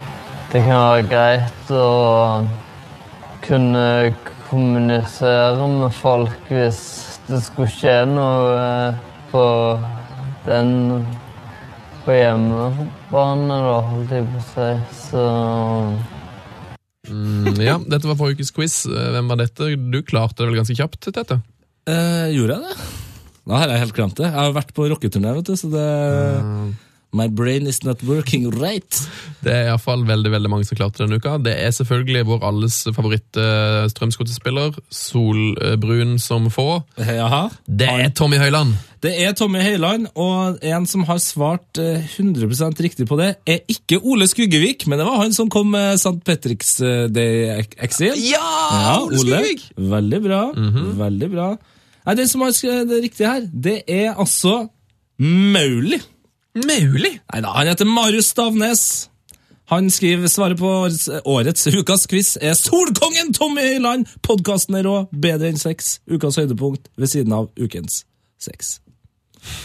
S10: Det kan være greit å kunne kommunisere med folk hvis det skulle skje noe eh, på den på hjemmebane, da, holdt jeg på å si. Så
S1: Mm, ja, Dette var forrige ukes quiz. Eh, Hvem var dette? Du klarte det vel ganske kjapt, Tete?
S2: Eh, gjorde jeg det? Nå har jeg helt glemt det. Jeg har vært på rocketurné, vet du, så det My brain is not working right.
S1: Det er iallfall veldig veldig mange som klarte denne uka. Det er selvfølgelig vår alles favoritt-strømskuterspiller, Solbrun som få.
S2: Jaha.
S1: Det er Tommy Høiland.
S2: Det er Tommy Høiland, og en som har svart eh, 100% riktig på det, er ikke Ole Skuggevik, men det var han som kom med St. Patrick's eh, Day-exil.
S1: Ja! Ole Skuggevik!
S2: Veldig bra. Veldig bra. Nei, det som er det riktige her, det er altså Mauli.
S1: Mauli?
S2: Nei da, han heter Marius Stavnes. Han skriver svaret på årets, årets ukas quiz er Solkongen Tommy Høiland! Podkasten er rå, bedre enn sex. Ukas høydepunkt ved siden av ukens sex.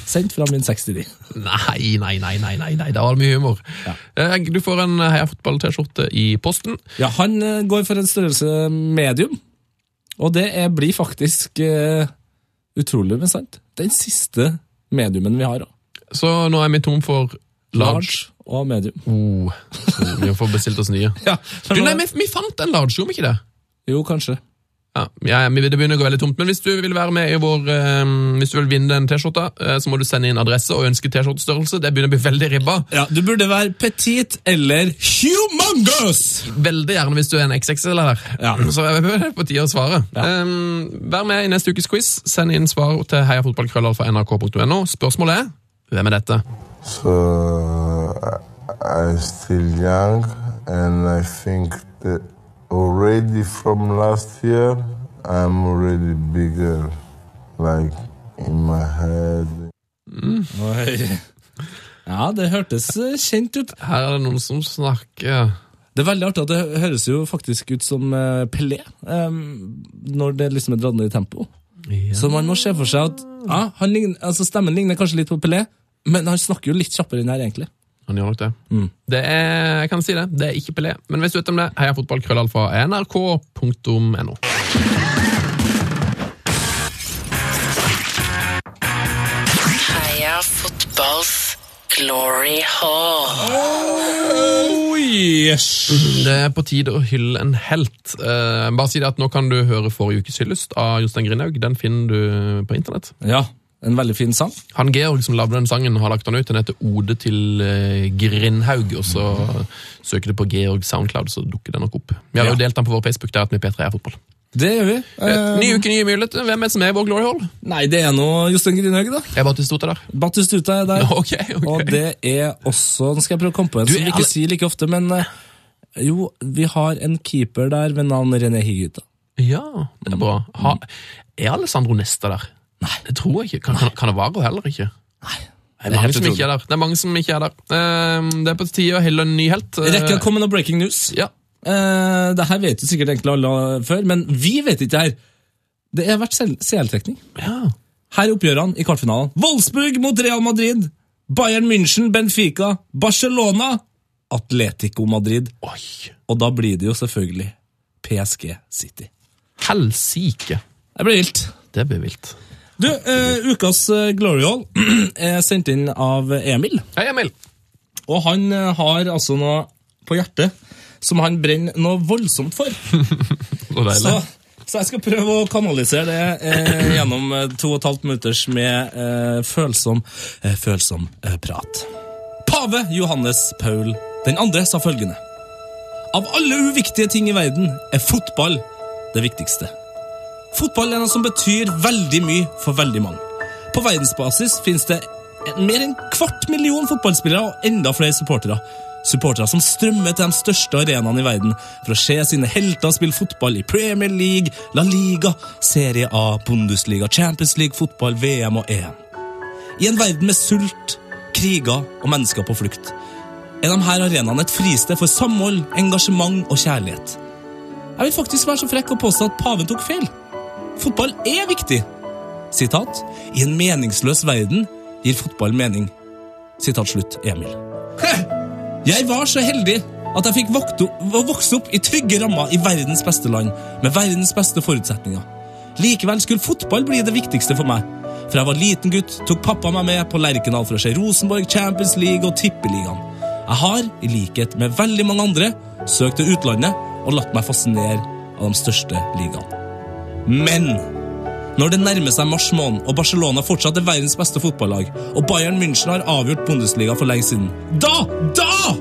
S2: Sendt fra min 69.
S1: Nei, nei, nei, nei, nei, nei, det var mye humor. Ja. Du får en Heia Fotball-T-skjorte i posten.
S2: Ja, han eh, går for en størrelse medium, og det er, blir faktisk eh, utrolig, men sant, den siste mediumen vi har. Da.
S1: Så nå er vi tom for large.
S2: Large og medium.
S1: Oh, vi får bestilt oss nye. [laughs]
S2: Ja,
S1: Du, nei, vi, vi fant en large, gjorde vi ikke det?
S2: Jo, kanskje.
S1: Ja, ja, men Det begynner å gå veldig tomt, men hvis du vil være med i vår eh, Hvis du vil vinne den T-skjorta, eh, så må du sende inn adresse og ønske T-skjortestørrelse. Det begynner å bli veldig ribba.
S2: Ja, Du burde være petit eller humongous!
S1: Veldig gjerne hvis du er en XXL her.
S2: Ja. [laughs]
S1: Så er det [laughs] på tide å svare.
S2: Ja.
S1: Um, vær med i neste ukes quiz. Send inn svar til heiafotballkrøllalfa.nrk.no. Spørsmålet er hvem er dette?
S11: So I, I'm still young, and I think that already from last year, I'm already bigger, like in my head.
S2: Oi. [laughs] Ja, det hørtes eh, kjent ut.
S1: Her er det noen som snakker
S2: Det er veldig artig at det høres jo faktisk ut som eh, Pelé, um, når det liksom er dratt ned i tempo. Så man må se for seg at ja, han ligner, altså stemmen ligner kanskje litt på Pelé, men han snakker jo litt kjappere enn her, egentlig.
S1: Han gjør nok det.
S2: Mm.
S1: Det er, jeg kan si det, det er ikke Pelé. Men hvis du vet om det, heia fotballkrøllalfa nrk.no.
S12: Heia fotballs glory hall.
S2: Oh, yes.
S1: Det er på tide å hylle en helt. Eh, bare si det at Nå kan du høre forrige ukes hyllest av Jostein Grinhaug. Den finner du på internett.
S2: Ja, en veldig fin sang.
S1: Han Georg som lagde den sangen, har lagt den ut. Den heter 'Ode til eh, Grindhaug'. og Så søker du på Georg Soundcloud, så dukker den nok opp. Vi har
S2: Ja.
S1: jo delt den på vår Facebook. der at vi P3 er fotball.
S2: Det gjør vi. Eh,
S1: Ny uke, nye muligheter. Hvem er det som er vår glory hall?
S2: Nei, det er nå Jostein Grindhaug, da.
S1: Er Batistuta der.
S2: Battistuta er der. [laughs]
S1: Ok, okay.
S2: Og det er også Nå skal jeg prøve å komme på en
S1: Du,
S2: som vi ikke sier like ofte, men eh, jo, vi har en keeper der ved navn René Higuita.
S1: Ja, det er bra. Ha, er Alessandro Nesta der? Nei. Det tror jeg ikke. Kan, kan, kan det være heller ikke? Nei. Det
S2: det er
S1: mange som ikke er der. Det er mange som ikke er der. Eh, Det er på tide å hylle en ny helt. Eh,
S2: Rekker å komme noe breaking news?
S1: Ja.
S2: Eh, det her vet jo sikkert egentlig alle før, men vi vet ikke det her. Det har vært CL-trekning.
S1: Ja.
S2: Her er oppgjørene i kvartfinalen. Wolfsburg mot Real Madrid. Bayern München, Benfica, Barcelona, Atletico Madrid.
S1: Oi.
S2: Og da blir det jo selvfølgelig PSG City.
S1: Helsike.
S2: Det blir vilt.
S1: Det blir vilt.
S2: Du, uh, ukas eh, Hall [clears throat] er sendt inn av Emil.
S1: Hei, Emil.
S2: Og han eh, har altså noe på hjertet som han brenner noe voldsomt for. [laughs]
S1: Så.
S2: Så, så jeg skal prøve å kanalisere det eh, gjennom to og et halvt minutters med eh, følsom, eh, følsom prat. Pave Johannes Paul den andre sa følgende. Av alle uviktige ting i verden er fotball det viktigste. Fotball er noe som betyr veldig mye for veldig mange. På verdensbasis finnes det mer enn kvart million fotballspillere og enda flere supportere. Supportere som strømmer til de største arenaene i verden for å se sine helter spille fotball i Premier League, La Liga, Serie A, Bundesliga, Champions League, fotball, VM og EM. I en verden med sult, kriger og mennesker på flukt er de her arenaene et fristed for samhold, engasjement og kjærlighet. Jeg vil faktisk være så frekk å påstå at paven tok feil. Fotball er viktig. Sitat. I en meningsløs verden gir fotball mening. Sitat slutt, Emil. Jeg var så heldig at jeg fikk vokse opp i trygge rammer i verdens beste land, med verdens beste forutsetninger. Likevel skulle fotball bli det viktigste for meg. Fra jeg var liten gutt, tok pappa meg med på Lerkendal for å se Rosenborg, Champions League og Tippeligaen. Jeg har, i likhet med veldig mange andre, søkt til utlandet og latt meg fascinere av de største ligaene. Men når det nærmer seg mars måned, og Barcelona fortsatt er verdens beste fotballag, og Bayern München har avgjort Bundesliga for lenge siden, da, da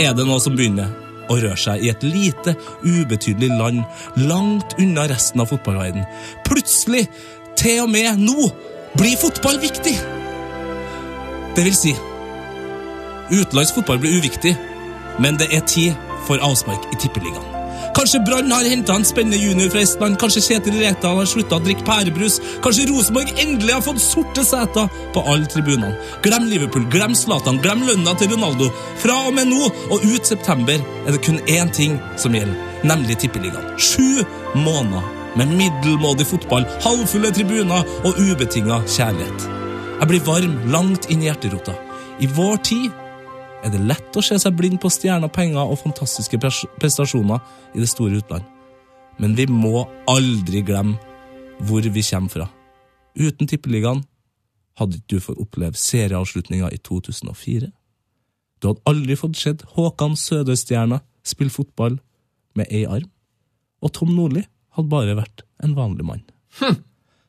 S2: er det noe som begynner å røre seg i et lite, ubetydelig land langt unna resten av fotballverdenen. Plutselig, til og med nå, blir fotball viktig. Det vil si, utenlandsk fotball blir uviktig, men det er tid for avspark i Tippeligaen. Kanskje Brann har henta en spennende junior fra Estland, kanskje Kjetil Rekdal har slutta å drikke pærebrus, kanskje Rosenborg endelig har fått sorte seter på alle tribunene. Glem Liverpool, glem Zlatan, glem lønna til Ronaldo. Fra og med nå og ut september er det kun én ting som gjelder, nemlig Tippeligaen. Sju måneder med middelmådig fotball, halvfulle tribuner og ubetinga kjærlighet. Jeg blir varm langt inn i hjerterota. I vår tid er det lett å se seg blind på stjerner, penger og fantastiske prestasjoner i det store utland. Men vi må aldri glemme hvor vi kommer fra. Uten Tippeligaen hadde ikke du fått oppleve serieavslutninga i 2004. Du hadde aldri fått sett Håkan Sødøstjerna spille fotball med ei arm. Og Tom Nordli hadde bare vært en vanlig mann.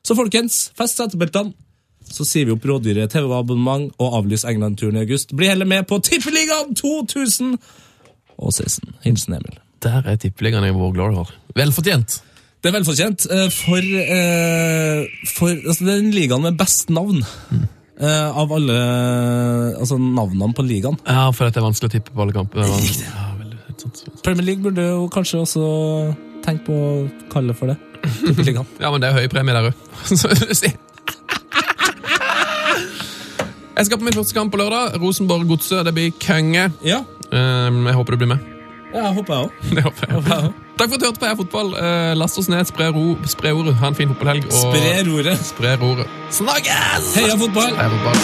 S2: Så folkens, fest setebeltene. Så sier vi opp rådyre TV-abonnement og avlys England-turen i august. Bli heller med på Tippeligaen 2016. Hilsen Emil.
S1: Der er tippeligaen i vår glory hall. Velfortjent.
S2: Det er velfortjent. eh, For, eh, for altså, Det er den ligaen med best navn. Mm. av alle altså, navnene på ligaen.
S1: Ja, for at det er vanskelig å tippe på alle kamper. Ja.
S2: Premier League burde jo kanskje også tenke på å kalle det for det. [laughs]
S1: Ja, men det er høy premie der òg. [laughs] Jeg skal på min første kamp på lørdag. Rosenborg-Godset. Det blir konge.
S2: Ja,
S1: Um, jeg håper du blir med.
S2: ja jeg håper jeg òg. [laughs]
S1: Det håper jeg. Takk for at du hørte på Heia Fotball. Uh, last oss ned, spre, ro, spre ordet. Ha en fin fotballhelg. og-
S2: Spre roret.
S1: Spre roret. Snakkes!
S2: Heia fotball!
S1: Heia fotball.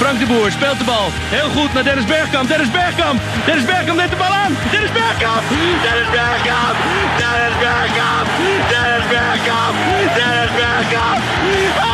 S2: Frank de Boer speelt de bal. Heel goed naar Dennis Bergkamp. Dennis Bergkamp. Dennis Bergkamp neemt de bal aan. Dennis Bergkamp. Dennis Bergkamp. Dennis Bergkamp. Dennis Bergkamp. Dennis Bergkamp.